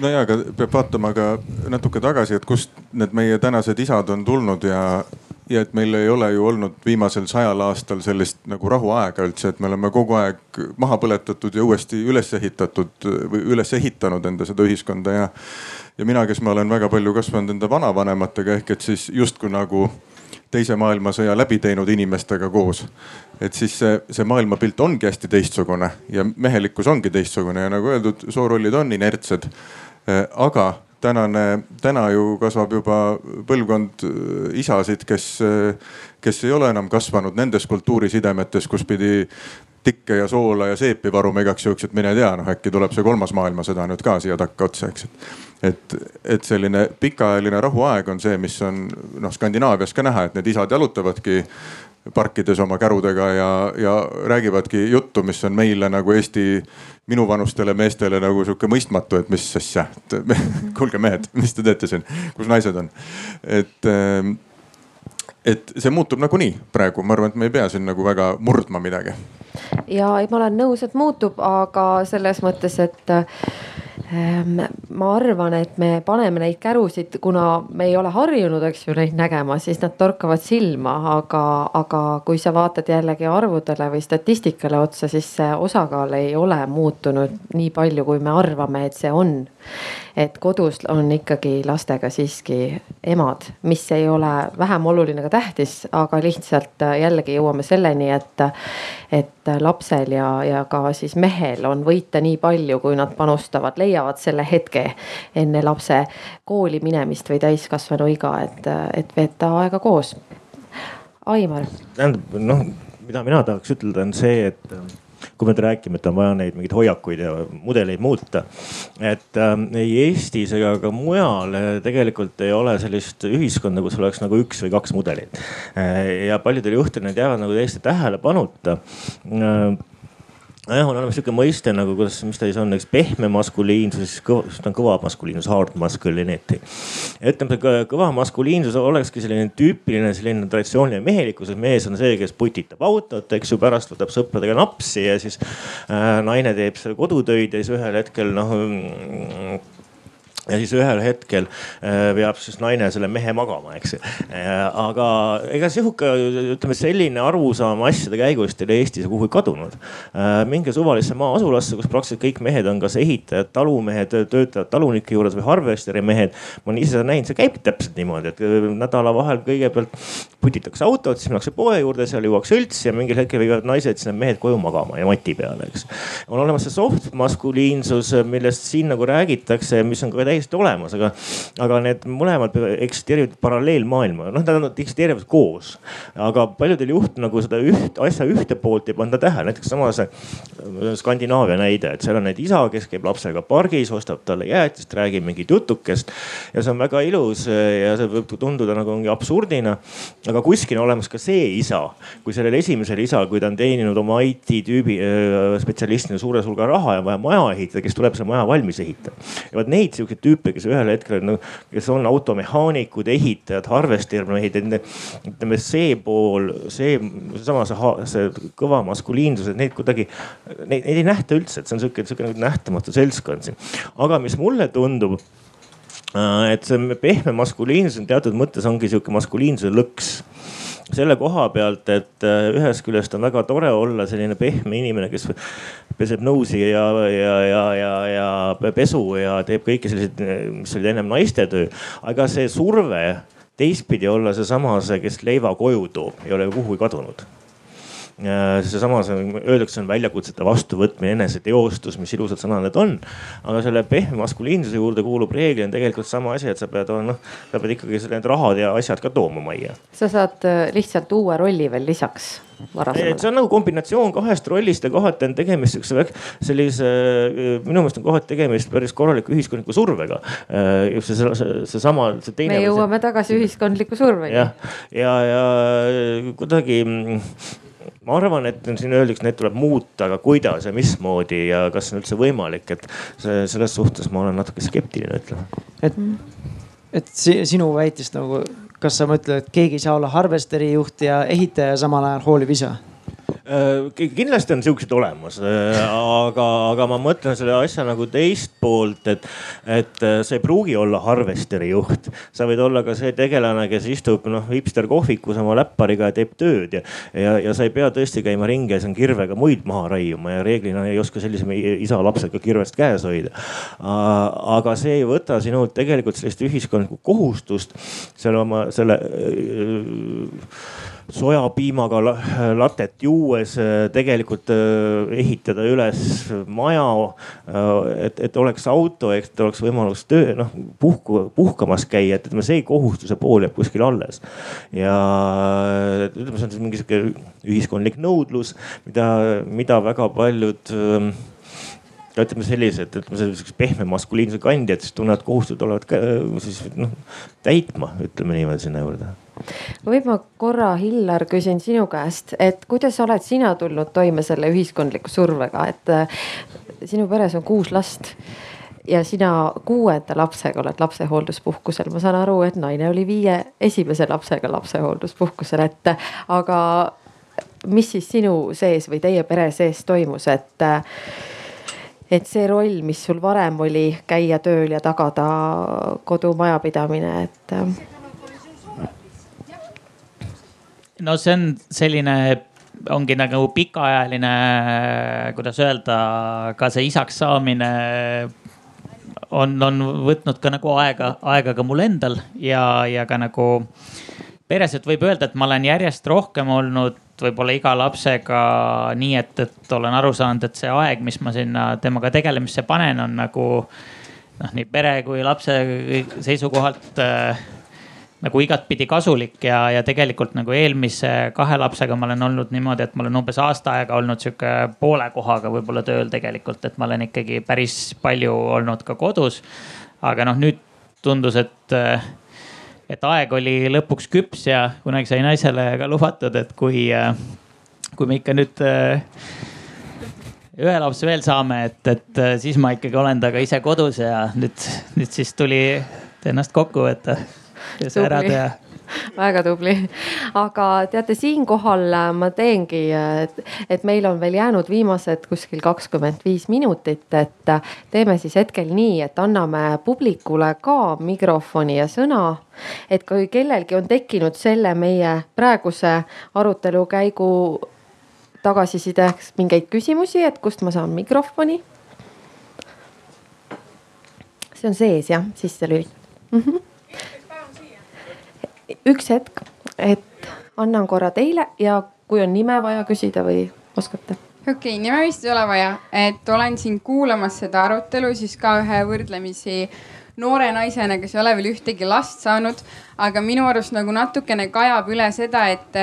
no ja, aga peab vaatama ka natuke tagasi, et kust need meie tänased isad on tulnud ja ja et meil ei ole ju olnud viimasel sajal aastal sellist nagu rahuaega üldse, et me oleme kogu aeg maha põletatud ja uuesti üles ehitatud või üles ehitanud enda seda ühiskonda ja. ja mina, kes ma olen väga palju kasvanud enda vanavanematega ehk et siis justkui nagu teise maailmasõja läbi teinud inimestega koos. et siis see, see maailmapilt ongi hästi teistsugune ja mehelikkus ongi teistsugune ja nagu öeldud, soorollid on inertsed. aga tänane, täna ju kasvab juba põlvkond äh, isasid, kes, äh, kes ei ole enam kasvanud nendes kultuurisidemetes, kus pidi tikke ja soola ja seepi varuma igaks juhuks, et mine tea, noh äkki tuleb see kolmas maailmasõda nüüd ka siia takkaotsa, eks. et, et selline pikaajaline rahuaeg on see, mis on noh Skandinaavias ka näha, et need isad jalutavadki parkides oma kärudega ja, ja räägivadki juttu, mis on meile nagu Eesti minuvanustele meestele nagu sihuke mõistmatu, et mis asja, et kuulge mehed, mis te teete siin, kus naised on, et ähm, et see muutub nagunii praegu, ma arvan, et me ei pea siin nagu väga murdma midagi. ja ei, ma olen nõus, et muutub, aga selles mõttes, et Ehm, ma arvan, et me paneme neid kärusid, kuna me ei ole harjunud, eks ju, neid nägema, siis nad torkavad silma, aga, aga kui sa vaatad jällegi arvudele või statistikale otsa, siis see osakaal ei ole muutunud nii palju, kui me arvame, et see on et kodus on ikkagi lastega siiski emad, mis ei ole vähem oluline ega tähtis, aga lihtsalt äh, jällegi jõuame selleni, et, et lapsel ja, ja ka siis mehel on võita nii palju, kui nad panustavad, leiavad selle hetke enne lapse kooli minemist või täiskasvanu iga, et, et veeta aega koos. Aimar. tähendab noh, mida mina tahaks ütelda, on see, et kui me räägime, et on vaja neid mingeid hoiakuid ja mudeleid muuta. et äh, ei Eestis ega ka mujal äh, tegelikult ei ole sellist ühiskonda, kus oleks nagu üks või kaks mudelit. Äh, ja paljudel juhtudel need jäävad nagu täiesti tähelepanuta äh, nojah, on olemas sihuke mõiste nagu, kuidas, mis ta siis on, eks pehme maskuliinsus, ta on kõva maskuliinsus, hard masculinity. ütleme, see kõva maskuliinsus olekski selline tüüpiline selline traditsiooniline mehelikkus, et mees on see, kes putitab autot, eks ju, pärast võtab sõpradega napsi ja siis äh, naine teeb seal kodutöid ja siis ühel hetkel noh ja siis ühel hetkel äh, veab siis naine selle mehe magama, eks. Äh, aga ega sihuke, ütleme selline arusaam asjade käigust ei ole Eestis kuhugi kadunud. Äh, minge suvalisse maa-asulasse, kus praktiliselt kõik mehed on kas ehitajad, talumehed, töötavad talunike juures või harvesteri mehed. ma olen ise seda näinud, see käib täpselt niimoodi, et nädalavaheil kõigepealt putitakse autot, siis minnakse poe juurde, seal juuakse õlts ja mingil hetkel viivad naised siis need mehed koju magama ja mati peale, eks. on olemas see soft maskuliinsus, millest siin nagu räägitakse, mis on ka täiesti täiesti olemas, aga, aga need mõlemad eksisteerivad paralleelmaailma, noh, nad eksisteerivad koos. aga paljudel juhtudel nagu seda üht asja ühte poolt ei panda tähele, näiteks sama see äh, Skandinaavia näide, et seal on näiteks isa, kes käib lapsega pargis, ostab talle jäätist, räägib mingit jutukest ja see on väga ilus äh, ja see võib tunduda nagu mingi absurdina. aga kuskil on olemas ka see isa, kui sellel esimesel isal, kui ta on teeninud oma IT tüübi äh, spetsialistina suure hulga raha ja vaja maja ehitada, kes tuleb selle maja valmis ehitama. ja vot neid siukseid tüüpe, kes ühel hetkel no,, kes on automehaanikud, ehitajad, harvestermehed, ütleme see pool, see, seesama see, see kõva maskuliinsus, et neid kuidagi, neid, neid ei nähta üldse, et see on sihuke, sihuke nagu nähtamatu seltskond siin. aga mis mulle tundub et see pehme maskuliinsus on teatud mõttes ongi sihuke maskuliinsuse lõks selle koha pealt, et äh, ühest küljest on väga tore olla selline pehme inimene, kes peseb nõusi ja, ja, ja, ja, ja pesu ja teeb kõiki selliseid, mis olid ennem naiste töö. aga see surve teistpidi olla seesama, see, kes leiva koju toob, ei ole kuhugi kadunud seesama, öeldakse, on väljakutsete vastuvõtmine, eneseteostus, mis ilusad sõnad need on. aga selle pehme maskuliinsuse juurde kuulub reeglina tegelikult sama asi, et sa pead, noh, sa pead ikkagi need rahad ja asjad ka tooma majja. sa saad äh, lihtsalt uue rolli veel lisaks varasemalt. see on nagu kombinatsioon kahest rollist ja kohati on tegemist siukse sellise, äh, minu meelest on kohati tegemist päris korraliku ühiskondliku survega. Äh, see, see, seesama, see teine. me jõuame tagasi ühiskondliku surveni. jah, ja, ja, ja kuidagi ma arvan, et siin öeldakse, need tuleb muuta, aga kuidas ja mismoodi ja kas see on üldse võimalik, et see, selles suhtes ma olen natuke skeptiline, ütleme. et, et sinu väitest nagu, kas sa mõtled, et keegi ei saa olla harvesteri juht ja ehitaja samal ajal hooliv isa? Äh, kindlasti on siuksed olemas, äh, aga, aga ma mõtlen selle asja nagu teist poolt, et, et äh, sa ei pruugi olla harvesteri juht. sa võid olla ka see tegelane, kes istub noh hipster kohvikus oma läppariga ja teeb tööd ja, ja, ja sa ei pea tõesti käima ringi ja siin kirvega muid maha raiuma ja reeglina ei oska sellise isa lapsed ka kirvest käes hoida. aga see ei võta sinult tegelikult sellist ühiskondlikku kohustust selle oma, selle sojapiimaga latet juues äh, tegelikult äh, ehitada üles maja. Äh, et, et oleks auto, et oleks võimalus töö, noh puhku, puhkamas käia, et ütleme, see kohustuse pool jääb kuskil alles. ja ütleme, see on mingi sihuke ühiskondlik nõudlus, mida, mida väga paljud ja ütleme sellised, ütleme selliseks pehme maskuliinsuse kandjad, siis tunnevad kohustused olevat ka siis noh täitma, ütleme niimoodi sinna juurde. Võib ma korra, Hillar, küsin sinu käest, et kuidas oled sina tulnud toime selle ühiskondliku survega, et äh, sinu peres on kuus last ja sina kuuenda lapsega oled lapsehoolduspuhkusel, ma saan aru, et naine oli viie esimese lapsega lapsehoolduspuhkusel, et aga mis siis sinu sees või teie pere sees toimus, et et see roll, mis sul varem oli käia tööl ja tagada kodu majapidamine, et no see on selline, ongi nagu pikaajaline, kuidas öelda, ka see isaks saamine on, on võtnud ka nagu aega, aega ka mul endal ja, ja ka nagu peres, et võib öelda, et ma olen järjest rohkem olnud võib-olla iga lapsega nii, et, et olen aru saanud, et see aeg, mis ma sinna temaga tegelemisse panen, on nagu noh, nii pere kui lapse seisukohalt äh, nagu igatpidi kasulik ja, ja tegelikult nagu eelmise kahe lapsega ma olen olnud niimoodi, et ma olen umbes aasta aega olnud sihuke poole kohaga võib-olla tööl tegelikult, et ma olen ikkagi päris palju olnud ka kodus. aga noh, nüüd tundus, et, et aeg oli lõpuks küps ja kunagi sai naisele ka lubatud, et kui, kui me ikka nüüd ühe lapse veel saame, et, et siis ma ikkagi olen temaga ise kodus ja nüüd, nüüd siis tuli ennast kokku võtta ja see ära teha väga tubli, aga teate, siinkohal äh, ma teengi, et, et meil on veel jäänud viimased kuskil kakskümmend viis minutit, et äh, teeme siis hetkel nii, et anname publikule ka mikrofoni ja sõna. et kui kellelgi on tekkinud selle meie praeguse arutelu käigu tagasisideks mingeid küsimusi, et kust ma saan mikrofoni. see on sees jah, sisse lülitatud mm. -hmm üks hetk, et annan korra teile ja kui on nime vaja küsida või oskate? okei okay,, nime vist ei ole vaja, et olen siin kuulamas seda arutelu siis ka ühe võrdlemisi noore naisena, kes ei ole veel ühtegi last saanud, aga minu arust nagu natukene kajab üle seda, et,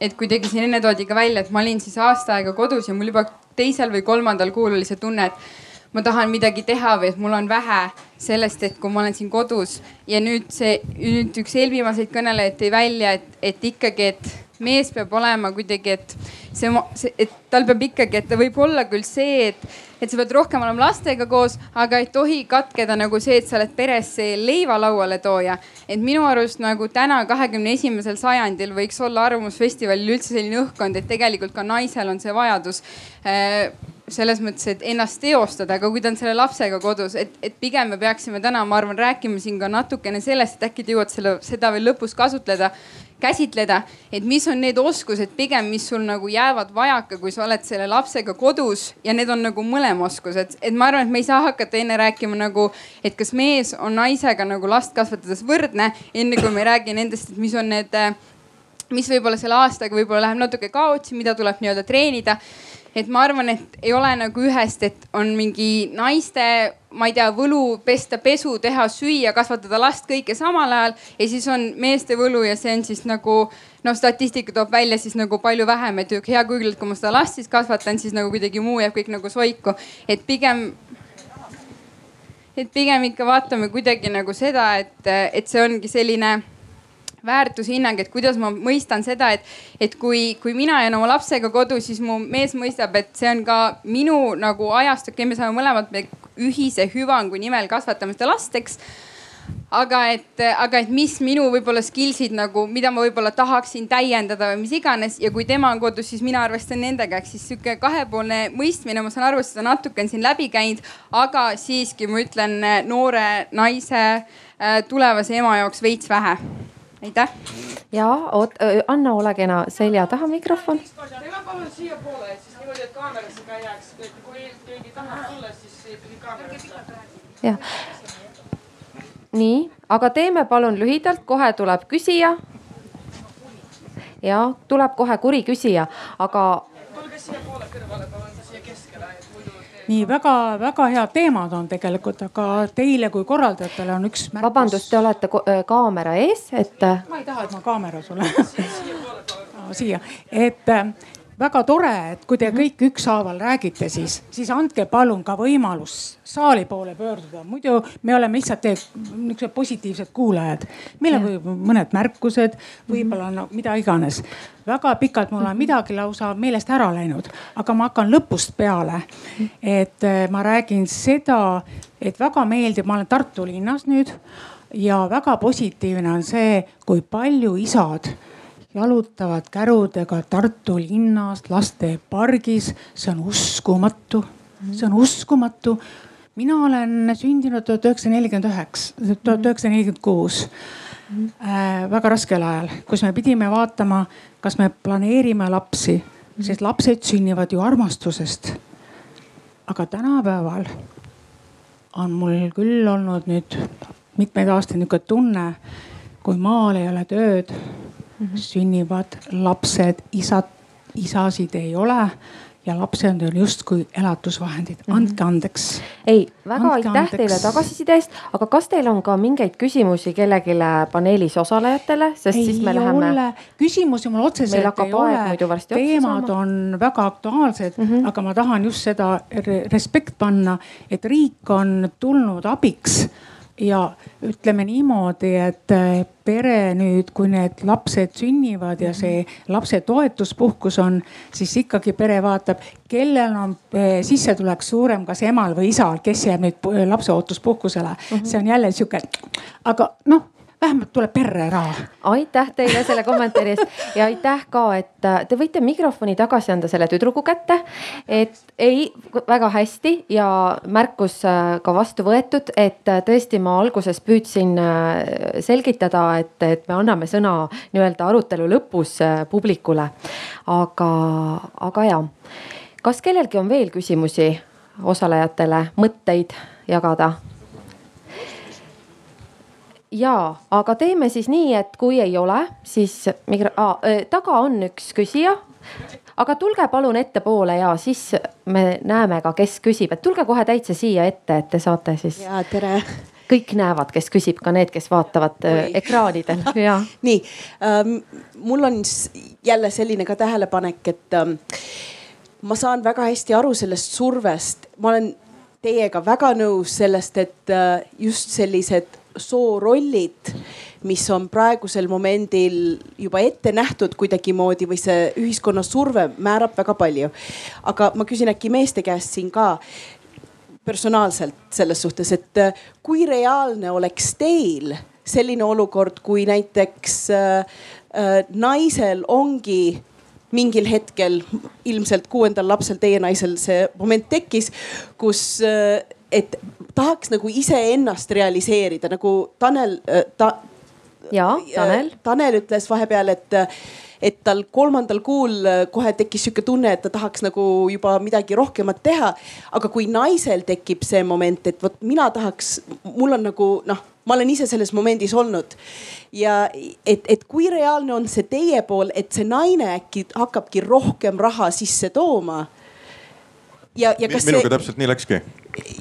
et kuidagi siin enne toodi ka välja, et ma olin siis aasta aega kodus ja mul juba teisel või kolmandal kuul oli see tunne, et ma tahan midagi teha või et mul on vähe sellest, et kui ma olen siin kodus ja nüüd see, nüüd üks eelviimaseid kõnelejaid tõi välja, et, et ikkagi, et mees peab olema kuidagi, et see, see, et tal peab ikkagi, et ta võib olla küll see, et, et sa pead rohkem olema lastega koos, aga ei tohi katkeda nagu see, et sa oled peres see leiva lauale tooja. et minu arust nagu täna, kahekümne esimesel sajandil võiks olla Arvamusfestivalil üldse selline õhkkond, et tegelikult ka naisel on see vajadus äh, selles mõttes, et ennast teostada, aga kui ta on selle lapsega kodus, et, et pigem me peaksime täna, ma arvan, rääkima siin ka natukene sellest, et äkki te jõuad selle, seda veel lõpus kasutleda käsitleda, et mis on need oskused pigem, mis sul nagu jäävad vajaka, kui sa oled selle lapsega kodus ja need on nagu mõlema oskused. et ma arvan, et me ei saa hakata enne rääkima nagu, et kas mees on naisega nagu last kasvatades võrdne, enne kui me ei räägi nendest, et mis on need mis võib-olla selle aastaga võib-olla läheb natuke kaotsi, mida tuleb nii-öelda treenida et ma arvan, et ei ole nagu ühest, et on mingi naiste, ma ei tea, võlu pesta pesu, teha süüa, kasvatada last kõike samal ajal ja siis on meeste võlu ja see on siis nagu noh, statistika toob välja siis nagu palju vähem, et hea küll, et kui ma seda last siis kasvatan, siis nagu kuidagi muu jääb kõik nagu soiku, et pigem et pigem ikka vaatame kuidagi nagu seda, et, et see ongi selline väärtushinnang, et kuidas ma mõistan seda, et, et kui, kui mina jään oma lapsega kodu, siis mu mees mõistab, et see on ka minu nagu ajast, okei okay,, me saame mõlemad ühise hüvangu nimel kasvatame seda last, eks aga et, aga et mis minu võib-olla skill'id nagu, mida ma võib-olla tahaksin täiendada või mis iganes ja kui tema on kodus, siis mina arvestan nendega, ehk siis sihuke kahepoolne mõistmine, ma saan aru, seda natuke on siin läbi käinud, aga siiski ma ütlen noore naise äh, tulevase ema jaoks veits vähe aitäh. ja oot, Anna, ole kena, selja taha mikrofon. teeme palun siiapoole, siis niimoodi, et kaamerasse ka jääks, et kui keegi tahab tulla, siis ikkagi kaamerasse. jah. nii, aga teeme palun lühidalt, kohe tuleb küsija. ja tuleb kohe kuri küsija, aga. tulge siiapoole kõrvale palun, nii väga-väga head teemad on tegelikult, aga teile kui korraldajatele on üks märkus. vabandust, te olete kaamera ees, et. ma ei taha, et ma kaameras olen siia, et väga tore, et kui te mhm. kõik ükshaaval räägite, siis, siis andke palun ka võimalus saali poole pöörduda, muidu me oleme lihtsalt niisugused positiivsed kuulajad. meil on võib mõned märkused, võib-olla no mida iganes. väga pikalt mul on mhm. midagi lausa meelest ära läinud, aga ma hakkan lõpust peale. et eh, ma räägin seda, et väga meeldib, ma olen Tartu linnas nüüd ja väga positiivne on see, kui palju isad jalutavad kärudega Tartu linnas lastepargis, see on uskumatu, see on uskumatu. mina olen sündinud tuhat üheksasada nelikümmend üheksa, tuhat üheksasada nelikümmend kuus äh, väga raskel ajal, kus me pidime vaatama, kas me planeerime lapsi, sest lapsed sünnivad ju armastusest. aga tänapäeval on mul küll olnud nüüd mitmeid aastaid niisugune tunne, kui maal ei ole tööd mm -hmm. sünnivad lapsed, isad, isasid ei ole ja lapsed on justkui elatusvahendid, mhm. andke andeks. ei, väga andke aitäh andeks. teile tagasiside eest, aga kas teil on ka mingeid küsimusi kellelegi paneelis osalejatele, sest ei siis me läheme. küsimusi mul otseselt ei ole, teemad on väga aktuaalsed mm, -hmm. aga ma tahan just seda respekt panna, et riik on tulnud abiks ja ütleme niimoodi, et eh, pere nüüd, kui need lapsed sünnivad ja see lapse toetuspuhkus on, siis ikkagi pere vaatab, kellel on eh, sissetulek suurem, kas emal või isal, kes jääb nüüd eh, lapseootuspuhkusele mm. -hmm. see on jälle sihuke, aga noh vähemalt tuleb perre raha. aitäh teile selle kommentaari eest ja aitäh ka, et äh, te võite mikrofoni tagasi anda selle tüdruku kätte. et ei, väga hästi ja märkus äh, ka vastu võetud, et äh, tõesti, ma alguses püüdsin selgitada, et, et me anname sõna nii-öelda arutelu lõpus publikule. aga, aga ja, kas kellelgi on veel küsimusi osalejatele, mõtteid jagada? Ja, aga teeme siis nii, et kui ei ole, siis migra- ah,, taga on üks küsija. aga tulge palun ettepoole ja siis me näeme ka, kes küsib, et tulge kohe täitsa siia ette, et te saate siis. ja tere kõik näevad, kes küsib, ka need, kes vaatavad Või. ekraanidel ja. nii ähm,, mul on jälle selline ka tähelepanek, et ähm, ma saan väga hästi aru sellest survest, ma olen teiega väga nõus sellest, et äh, just sellised soorollid, mis on praegusel momendil juba ette nähtud kuidagimoodi või see ühiskonna surve määrab väga palju. aga ma küsin äkki meeste käest siin ka personaalselt selles suhtes, et äh, kui reaalne oleks teil selline olukord, kui näiteks äh, äh, naisel ongi mingil hetkel, ilmselt kuuendal lapsel teie naisel see moment tekkis, kus äh, et tahaks nagu iseennast realiseerida nagu Tanel äh, ta,. ja Tanel. Tanel ütles vahepeal, et et tal kolmandal kuul kohe tekkis sihuke tunne, et ta tahaks nagu juba midagi rohkemat teha. aga kui naisel tekib see moment, et vot mina tahaks, mul on nagu noh ma olen ise selles momendis olnud. ja et, et kui reaalne on see teie pool, et see naine äkki hakkabki rohkem raha sisse tooma. Ja, ja kas minuga see... täpselt nii läkski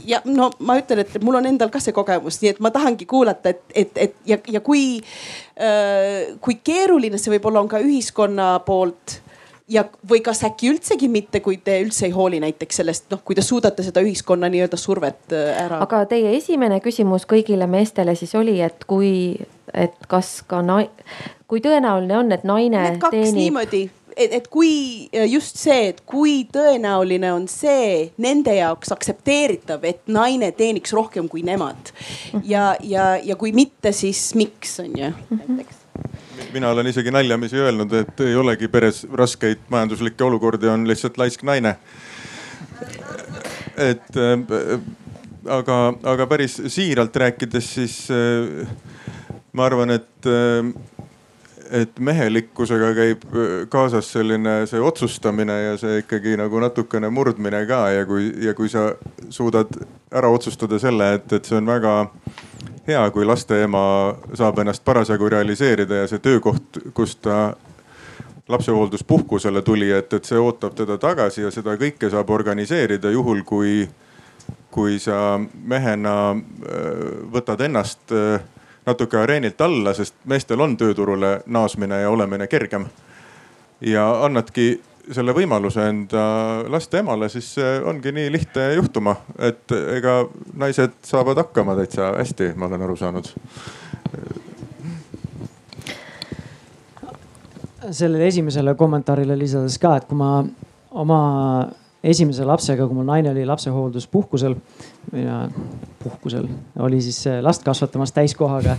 ja no ma ütlen, et mul on endal ka see kogemus, nii et ma tahangi kuulata, et, et, et ja, ja kui äh,, kui keeruline see võib-olla on ka ühiskonna poolt ja, või kas äkki üldsegi mitte, kui te üldse ei hooli näiteks sellest, noh, kui te suudate seda ühiskonna nii-öelda survet äh, ära. aga teie esimene küsimus kõigile meestele siis oli, et kui, et kas ka nai-, kui tõenäoline on, et naine Need kaks teenib. niimoodi, et, et kui just see, et kui tõenäoline on see nende jaoks aktsepteeritav, et naine teeniks rohkem kui nemad. ja, ja, ja kui mitte, siis miks on ju näiteks mina olen isegi naljamisi öelnud, et ei olegi peres raskeid majanduslikke olukordi, on lihtsalt laisk naine. et äh, aga, aga päris siiralt rääkides, siis äh, ma arvan, et äh, et mehelikkusega käib kaasas selline see otsustamine ja see ikkagi nagu natukene murdmine ka ja kui, ja kui sa suudad ära otsustada selle, et, et see on väga hea, kui laste ema saab ennast parasjagu realiseerida ja see töökoht, kus ta lapsehoolduspuhkusele tuli, et, et see ootab teda tagasi ja seda kõike saab organiseerida juhul, kui, kui sa mehena äh, võtad ennast äh, natuke areenilt alla, sest meestel on tööturule naasmine ja olemine kergem. ja annadki selle võimaluse enda laste emale, siis ongi nii lihtne juhtuma, et ega naised saavad hakkama täitsa hästi, ma olen aru saanud. sellele esimesele kommentaarile lisades ka, et kui ma oma esimese lapsega, kui mul naine oli lapsehoolduspuhkusel, puhkusel, oli siis last kasvatamas täiskohaga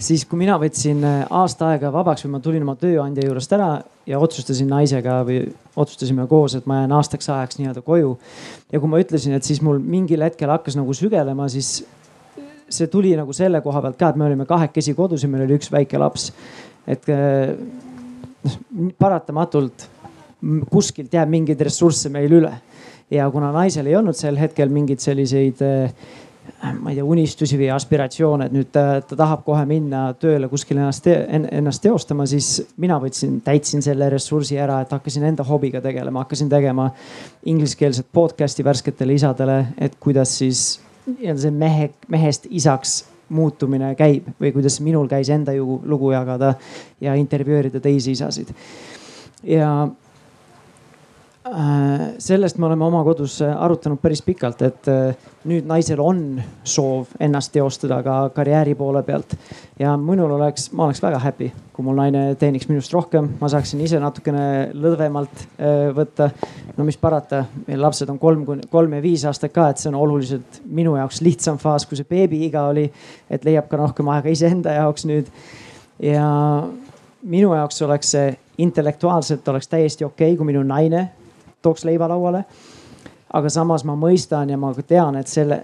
siis kui mina võtsin äh, aasta aega vabaks või ma tulin oma tööandja juurest ära ja otsustasin naisega või otsustasime koos, et ma jään aastaks ajaks nii-öelda koju. ja kui ma ütlesin, et siis mul mingil hetkel hakkas nagu sügelema, siis see tuli nagu selle koha pealt ka, et me olime kahekesi kodus ja meil oli üks väike laps. et äh, noh, paratamatult kuskilt jääb mingeid ressursse meil üle ja kuna naisel ei olnud sel hetkel mingeid selliseid äh, ma ei tea, unistusi või aspiratsioone, et nüüd ta, ta tahab kohe minna tööle kuskile ennast, ennast teostama, siis mina võtsin, täitsin selle ressursi ära, et hakkasin enda hobiga tegelema, hakkasin tegema ingliskeelset podcast'i värsketele isadele, et kuidas siis nii-öelda see mehe, mehest isaks muutumine käib või kuidas minul käis enda lugu jagada ja intervjueerida teisi isasid. ja sellest me oleme oma kodus äh, arutanud päris pikalt, et äh, nüüd naisel on soov ennast teostada ka karjääri poole pealt. ja minul oleks, ma oleks väga happy, kui mul naine teeniks minust rohkem, ma saaksin ise natukene lõdvemalt võtta. no mis parata, meil lapsed on kolm kuni kolm ja viis aastat ka, et see on oluliselt minu jaoks lihtsam faas, kui see beebiiga oli. et leiab ka rohkem aega iseenda jaoks nüüd. ja minu jaoks oleks see intellektuaalselt oleks täiesti okei okay,, kui minu naine tooks leiva lauale. aga samas ma mõistan ja ma tean, et selle,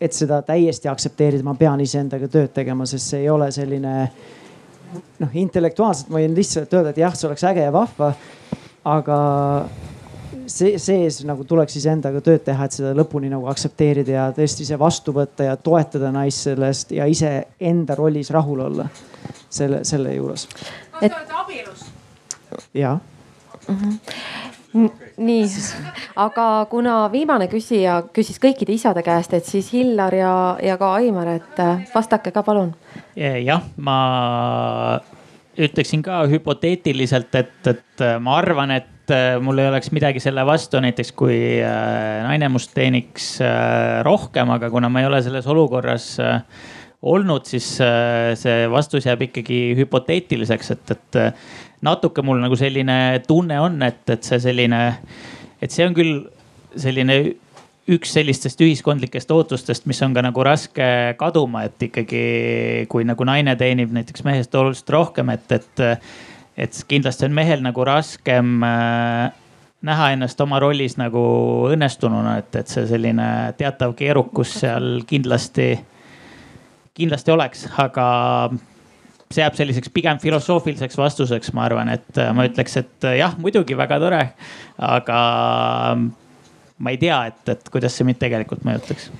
et seda täiesti aktsepteerida, ma pean iseendaga tööd tegema, sest see ei ole selline noh, intellektuaalselt ma võin lihtsalt öelda, et jah, see oleks äge ja vahva. aga see sees nagu tuleks iseendaga tööd teha, et seda lõpuni nagu aktsepteerida ja tõesti see vastu võtta ja toetada naist sellest ja iseenda rollis rahul olla selle, selle juures. kas te olete abielus? jah mm -hmm nii, aga kuna viimane küsija küsis kõikide isade käest, et siis Hillar ja, ja ka Aimar, et äh, vastake ka palun. jah, ma ütleksin ka hüpoteetiliselt, et, et äh, ma arvan, et äh, mul ei oleks midagi selle vastu, näiteks kui naine must teeniks rohkem, aga kuna ma ei ole selles olukorras olnud, siis see vastus jääb ikkagi hüpoteetiliseks, et, et natuke mul nagu selline tunne on, et, et see selline, et see on küll selline üks sellistest ühiskondlikest ootustest, mis on ka nagu raske kaduma, et ikkagi kui nagu naine teenib näiteks mehest oluliselt rohkem, et, et et kindlasti on mehel nagu raskem äh, näha ennast oma rollis nagu õnnestununa, et, et see selline teatav keerukus seal kindlasti, kindlasti oleks, aga see jääb selliseks pigem filosoofiliseks vastuseks, ma arvan, et äh, ma ütleks, et äh, jah, muidugi väga tore, aga ma ei tea, et, et kuidas see mind tegelikult mõjutaks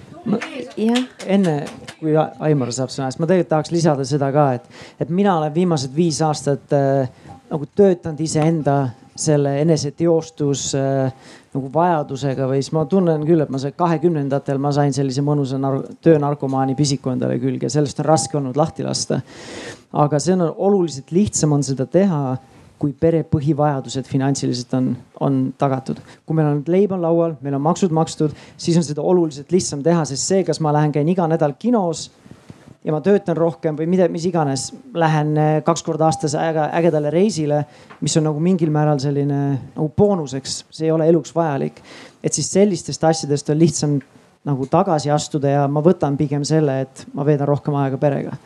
jah. enne kui Aimar saab sõna, siis ma tegelikult tahaks lisada seda ka, et, et mina olen viimased viis aastat äh, nagu töötanud iseenda selle eneseteostus äh, nagu vajadusega või siis ma tunnen küll, et ma sain kahekümnendatel, ma sain sellise mõnusa nar töönarkomaani pisiku endale külge, sellest on raske olnud lahti lasta. aga see on oluliselt lihtsam on seda teha kui pere põhivajadused finantsiliselt on, on tagatud. kui meil on leib on laual, meil on maksud makstud, siis on seda oluliselt lihtsam teha, sest see, kas ma lähen, käin iga nädal kinos ja ma töötan rohkem või mida, mis iganes, lähen eh, kaks korda aastas äge, ägedale reisile, mis on nagu mingil määral selline nagu boonuseks, see ei ole eluks vajalik. et siis sellistest asjadest on lihtsam nagu tagasi astuda ja ma võtan pigem selle, et ma veedan rohkem aega perega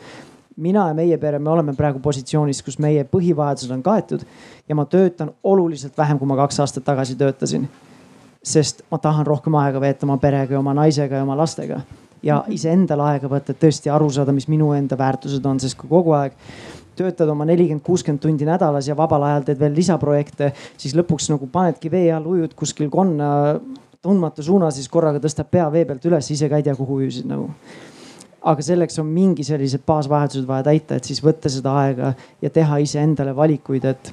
mina ja meie pere, me oleme praegu positsioonis, kus meie põhivajadused on kaetud ja ma töötan oluliselt vähem, kui ma kaks aastat tagasi töötasin. sest ma tahan rohkem aega veeta oma perega ja oma naisega ja oma lastega ja mhm. iseendale aega võtta, et tõesti aru saada, mis minu enda väärtused on, sest kui kogu aeg töötad oma nelikümmend, kuuskümmend tundi nädalas ja vabal ajal teed veel lisaprojekte, siis lõpuks nagu panedki vee all, ujud kuskil konna tundmatu suunas, siis korraga tõstab pea vee pealt üles, ise ka ei tea, kuhu ujusid nagu aga selleks on mingi sellised baasvajadused vaja täita, et siis võtta seda aega ja teha iseendale valikuid, et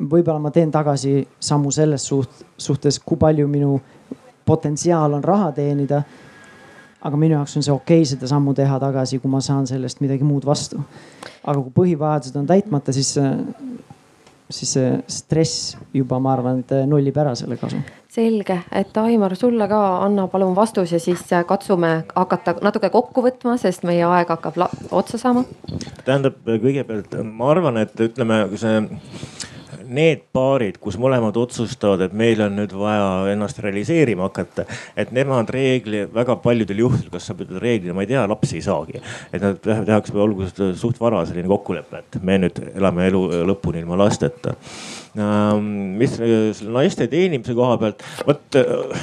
võib-olla ma teen tagasi sammu selles suht, suhtes, kui palju minu potentsiaal on raha teenida. Aga minu jaoks on see okei okay, seda sammu teha tagasi, kui ma saan sellest midagi muud vastu. aga kui põhivajadused on täitmata, siis, siis see stress juba, ma arvan, et nullib ära selle kasu selge, et Aimar, sulle ka anna palun vastus ja siis äh, katsume hakata natuke kokku võtma, sest meie aeg hakkab otsa saama. tähendab, kõigepealt ma arvan, et ütleme, see need paarid, kus mõlemad otsustavad, et meil on nüüd vaja ennast realiseerima hakata, et nemad reegli väga paljudel juhtudel, kas sa ütled reeglina, ma ei tea, lapsi ei saagi. et nad tehakse, olgu suht vara selline kokkulepe, et me nüüd elame elu lõpuni ilma lasteta Ähm, mis naiste teenimise koha pealt, vot äh,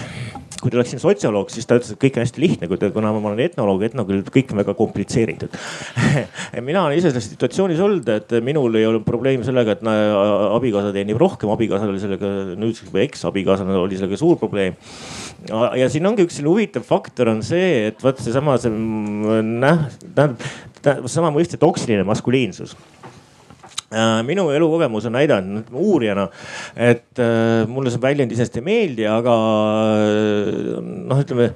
kui ta oleks siin sotsioloog, siis ta ütles, et kõik on hästi lihtne, kui ta, kuna ma olen etnoloog, etnoküll kõik on väga komplitseeritud mina olen ise selles situatsioonis olnud, et minul ei olnud probleemi sellega, et abikaasa teenib rohkem, abikaasal oli sellega nüüdseks juba eksabikaasal oli sellega suur probleem. ja siin ongi üks selline huvitav faktor on see, et vot seesama see, see näh-, tähendab sama mõiste toksiline maskuliinsus minu elukogemus on näidanud uurijana, et äh, mulle see väljend iseenesest ei meeldi, aga äh, noh, ütleme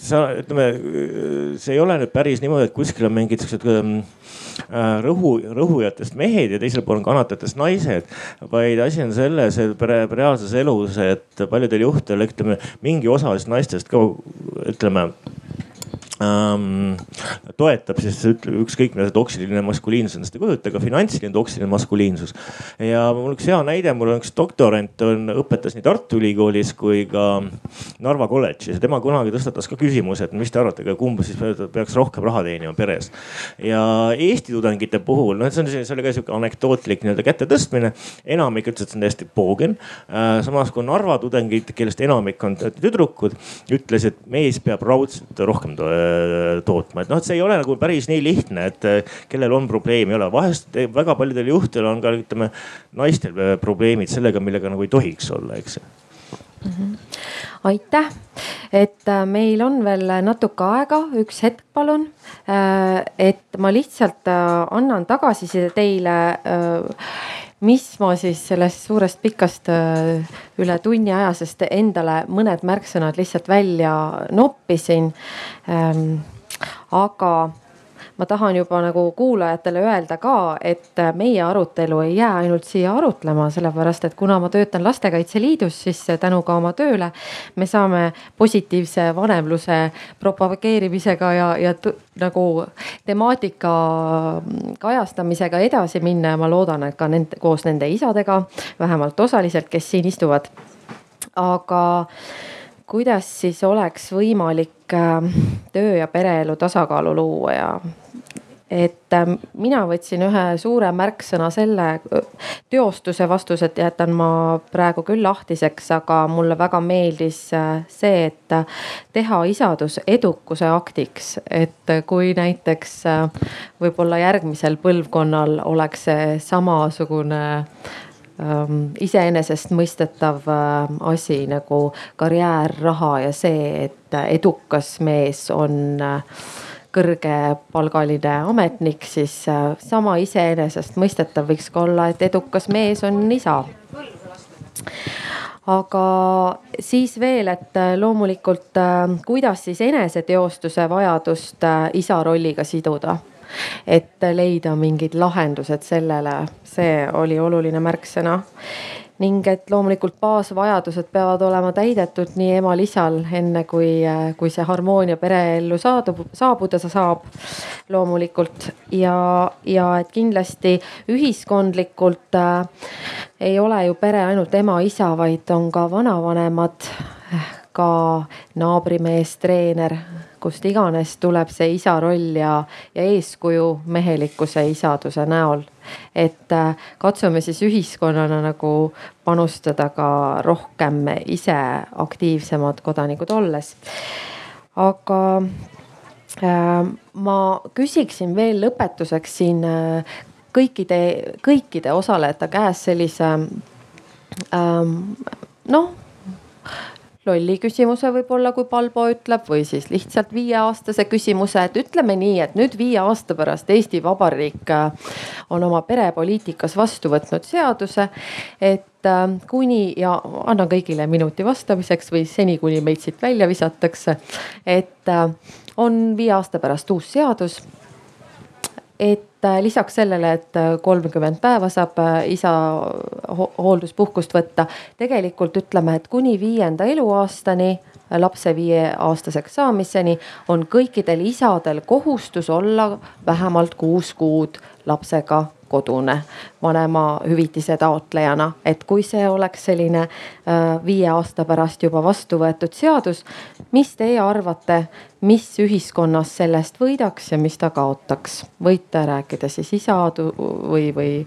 sa ütleme, see ei ole nüüd päris niimoodi, et kuskil on mingid siuksed rõhu, rõhujatest mehed ja teisel pool on kannatajatest naised. vaid asi on selles, et reaalses elus, et paljudel juhtudel ütleme mingi osa naistest ka ütleme ähm, toetab siis ükskõik mida see toksiline maskuliinsus endast ei kujuta, ka finantsiline toksiline maskuliinsus. ja mul üks hea näide, mul on üks doktorant on, õpetas nii Tartu Ülikoolis kui ka Narva kolledžis ja tema kunagi tõstatas ka küsimuse, et mis te arvate, kumb siis peaks rohkem raha teenima peres. ja Eesti tudengite puhul, noh, see on, see oli ka sihuke anekdootlik nii-öelda käte tõstmine. enamik ütles, et see on täiesti poogen. Äh, samas kui Narva tudengid, kellest enamik on tüdrukud, ütles, et mees peab raudselt rohkem tootma, et noh, et see ei ole nagu päris nii lihtne, et eh, kellel on probleem, ei ole. vahest eh, väga paljudel juhtudel on ka ütleme naistel eh, probleemid sellega, millega nagu ei tohiks olla, eks mm. -hmm. aitäh, et äh, meil on veel natuke aega, üks hetk, palun. Äh, et ma lihtsalt äh, annan tagasiside teile mis ma siis sellest suurest pikast üle tunni ajasest endale mõned märksõnad lihtsalt välja noppisin. Ähm, aga ma tahan juba nagu kuulajatele öelda ka, et meie arutelu ei jää ainult siia arutlema, sellepärast et kuna ma töötan Lastekaitse Liidus, siis tänu ka oma tööle me saame positiivse vanemluse propageerimisega ja, ja nagu temaatika kajastamisega edasi minna ja ma loodan, et ka nende koos nende isadega, vähemalt osaliselt, kes siin istuvad. aga kuidas siis oleks võimalik äh, töö ja pereelu tasakaalu luua ja et ähm, mina võtsin ühe suure märksõna selle teostuse vastused jätan ma praegu küll lahtiseks, aga mulle väga meeldis äh, see, et äh, teha isadus edukuse aktiks, et kui näiteks võib-olla järgmisel põlvkonnal oleks see samasugune ähm, iseenesestmõistetav äh, asi nagu karjäär, raha ja see, et edukas mees on äh, kõrgepalgaline ametnik, siis äh, sama iseenesestmõistetav võiks ka olla, et edukas mees on isa aga siis veel, et äh, loomulikult, äh, kuidas siis eneseteostuse vajadust isa rolliga siduda. et leida mingid lahendused sellele, see oli oluline märksõna ning et loomulikult baasvajadused peavad olema täidetud nii emal-isal, enne kui, kui see harmoonia pereellu saadub, saabuda saab loomulikult. Ja, ja et kindlasti ühiskondlikult äh, ei ole ju pere ainult ema-isa, vaid on ka vanavanemad, ka naabrimees, treener kust iganes tuleb see isa roll ja, ja eeskuju mehelikkuse isaduse näol. et äh, katsume siis ühiskonnana nagu panustada ka rohkem ise aktiivsemad kodanikud olles. aga äh, ma küsiksin veel lõpetuseks siin äh, kõikide, kõikide osalejate käest sellise ähm, noh lolli küsimuse võib-olla, kui Palbo ütleb, või siis lihtsalt viieaastase küsimuse, et ütleme nii, et nüüd viie aasta pärast Eesti Vabariik äh, on oma perepoliitikas vastu võtnud seaduse, et äh, kuni ja annan kõigile minuti vastamiseks või seni, kuni meid siit välja visatakse. et äh, on viie aasta pärast uus seadus et äh, lisaks sellele, et äh, kolmkümmend päeva saab äh, isa hoolduspuhkust võtta, tegelikult ütleme, et kuni viienda eluaastani lapse viieaastaseks saamiseni on kõikidel isadel kohustus olla vähemalt kuus kuud lapsega kodune vanemahüvitise taotlejana. et kui see oleks selline äh, viie aasta pärast juba vastu võetud seadus, mis teie arvate, mis ühiskonnas sellest võidaks ja mis ta kaotaks? võite rääkida siis isa või, või?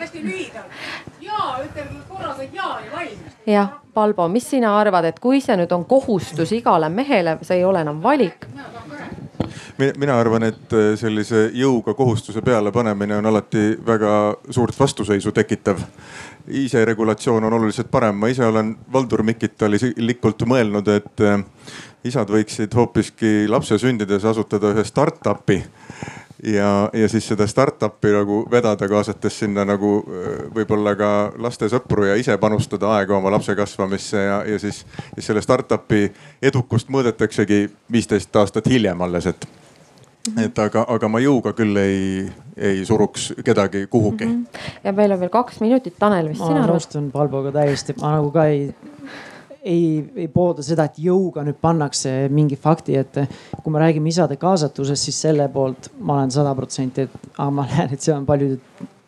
hästi lühidalt, ja ütle korraga ja ja valmis. jah, Palbo, mis sina arvad, et kui see nüüd on kohustus igale mehele, see ei ole enam valik mina arvan, et äh, sellise jõuga kohustuse pealepanemine on alati väga suurt vastuseisu tekitav. iseregulatsioon on oluliselt parem, ma ise olen Valdur Mikitalikult mõelnud, et äh, isad võiksid hoopiski lapse sündides asutada ühe startup'i ja, ja siis seda startup'i nagu vedada, kaasates sinna nagu äh, võib-olla ka laste sõpru ja ise panustada aega oma lapse kasvamisse ja, ja siis, siis selle startup'i edukust mõõdetaksegi viisteist aastat hiljem alles, et et aga, aga ma jõuga küll ei, ei suruks kedagi kuhugi mm. -hmm. ja meil on veel kaks minutit, Tanel, mis sina arvad? ma nõustun Valboga täiesti, ma nagu ka ei, ei, ei poolda seda, et jõuga nüüd pannakse mingi fakti ette. kui me räägime isade kaasatusest, siis selle poolt ma olen sada protsenti, et aga ma näen, et seal on palju,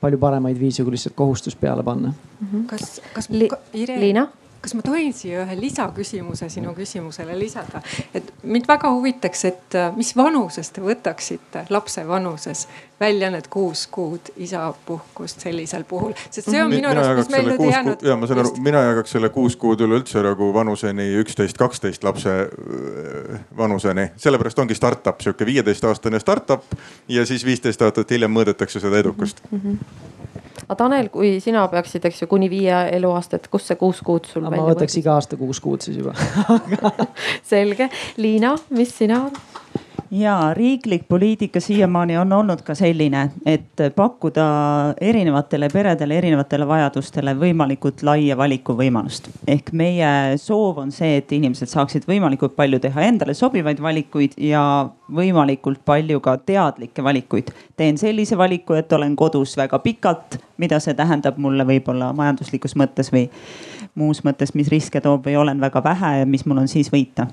palju paremaid viise, kui lihtsalt kohustus peale panna mm. -hmm. kas, kas Li Irene? Liina? Kas ma tohin siia ühe lisaküsimuse sinu küsimusele lisada? et mind väga huvitaks, et äh, mis vanuses te võtaksite lapse vanuses välja need kuus kuud isapuhkust sellisel puhul, sest see on minu arust, mis meil nüüd ei jäänud. ja ma saan aru, mina jagaks selle kuus kuud üleüldse nagu vanuseni üksteist, kaksteist lapse äh, vanuseni, sellepärast ongi startup, sihuke viieteistaastane startup ja siis viisteist aastat hiljem mõõdetakse seda edukust mm. -hmm aga Tanel, kui sina peaksid, eks ju, kuni viie eluaastat, kust see kuus kuud sul ma võtaks iga aasta kuus kuud siis juba. Selge, Liina, mis sina ja riiklik poliitika siiamaani on olnud ka selline, et pakkuda erinevatele peredele, erinevatele vajadustele võimalikult laia valikuvõimalust. ehk meie soov on see, et inimesed saaksid võimalikult palju teha endale sobivaid valikuid ja võimalikult palju ka teadlikke valikuid. teen sellise valiku, et olen kodus väga pikalt, mida see tähendab mulle võib-olla majanduslikus mõttes või muus mõttes, mis riske toob või olen väga vähe ja mis mul on siis võita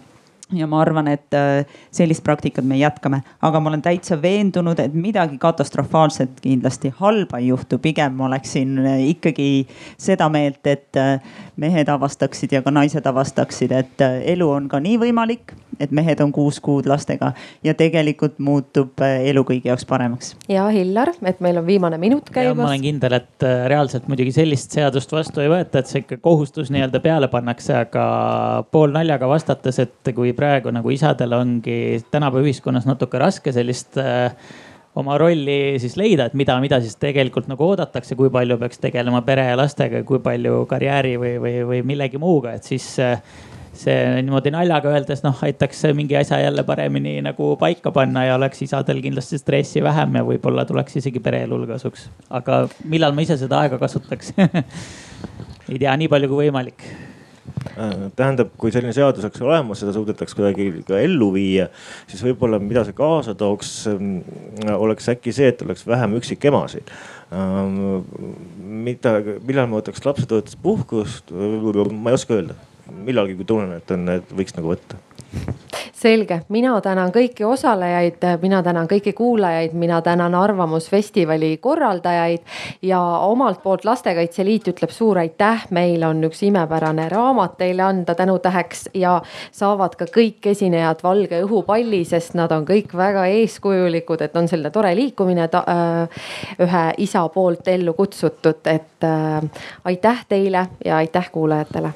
ja ma arvan, et äh, sellist praktikat me jätkame, aga ma olen täitsa veendunud, et midagi katastrofaalset kindlasti halba ei juhtu, pigem ma oleksin äh, ikkagi seda meelt, et äh, mehed avastaksid ja ka naised avastaksid, et äh, elu on ka nii võimalik, et mehed on kuus kuud lastega ja tegelikult muutub äh, elu kõigi jaoks paremaks. ja Hillar, et meil on viimane minut käimas. ma olen kindel, et äh, reaalselt muidugi sellist seadust vastu ei võeta, et see ikka kohustus nii-öelda peale pannakse, aga poolnaljaga vastates, et kui praegu nagu isadel ongi tänapäeva ühiskonnas natuke raske sellist äh, oma rolli siis leida, et mida, mida siis tegelikult nagu oodatakse, kui palju peaks tegelema pere ja lastega, kui palju karjääri või, või, või millegi muuga, et siis äh, see niimoodi naljaga öeldes noh, aitaks mingi asja jälle paremini nagu paika panna ja oleks isadel kindlasti stressi vähem ja võib-olla tuleks isegi pereelul kasuks. aga millal ma ise seda aega kasutaks ei tea, nii palju kui võimalik tähendab, kui selline seadus oleks olemas, seda suudetaks kuidagi ka ellu viia, siis võib-olla, mida see kaasa tooks, ähm, oleks äkki see, et oleks vähem üksikemasid. Ähm, mida, millal ma võtaks lapsetoetuspuhkust, ma ei oska öelda, millalgi, kui tunnen, et on, et võiks nagu võtta selge, mina tänan kõiki osalejaid, mina tänan kõiki kuulajaid, mina tänan Arvamusfestivali korraldajaid ja omalt poolt Lastekaitse Liit ütleb suur aitäh, meil on üks imepärane raamat teile anda tänutäheks ja saavad ka kõik esinejad valge õhupalli, sest nad on kõik väga eeskujulikud, et on selline tore liikumine ta, äh, ühe isa poolt ellu kutsutud, et äh, aitäh teile ja aitäh kuulajatele.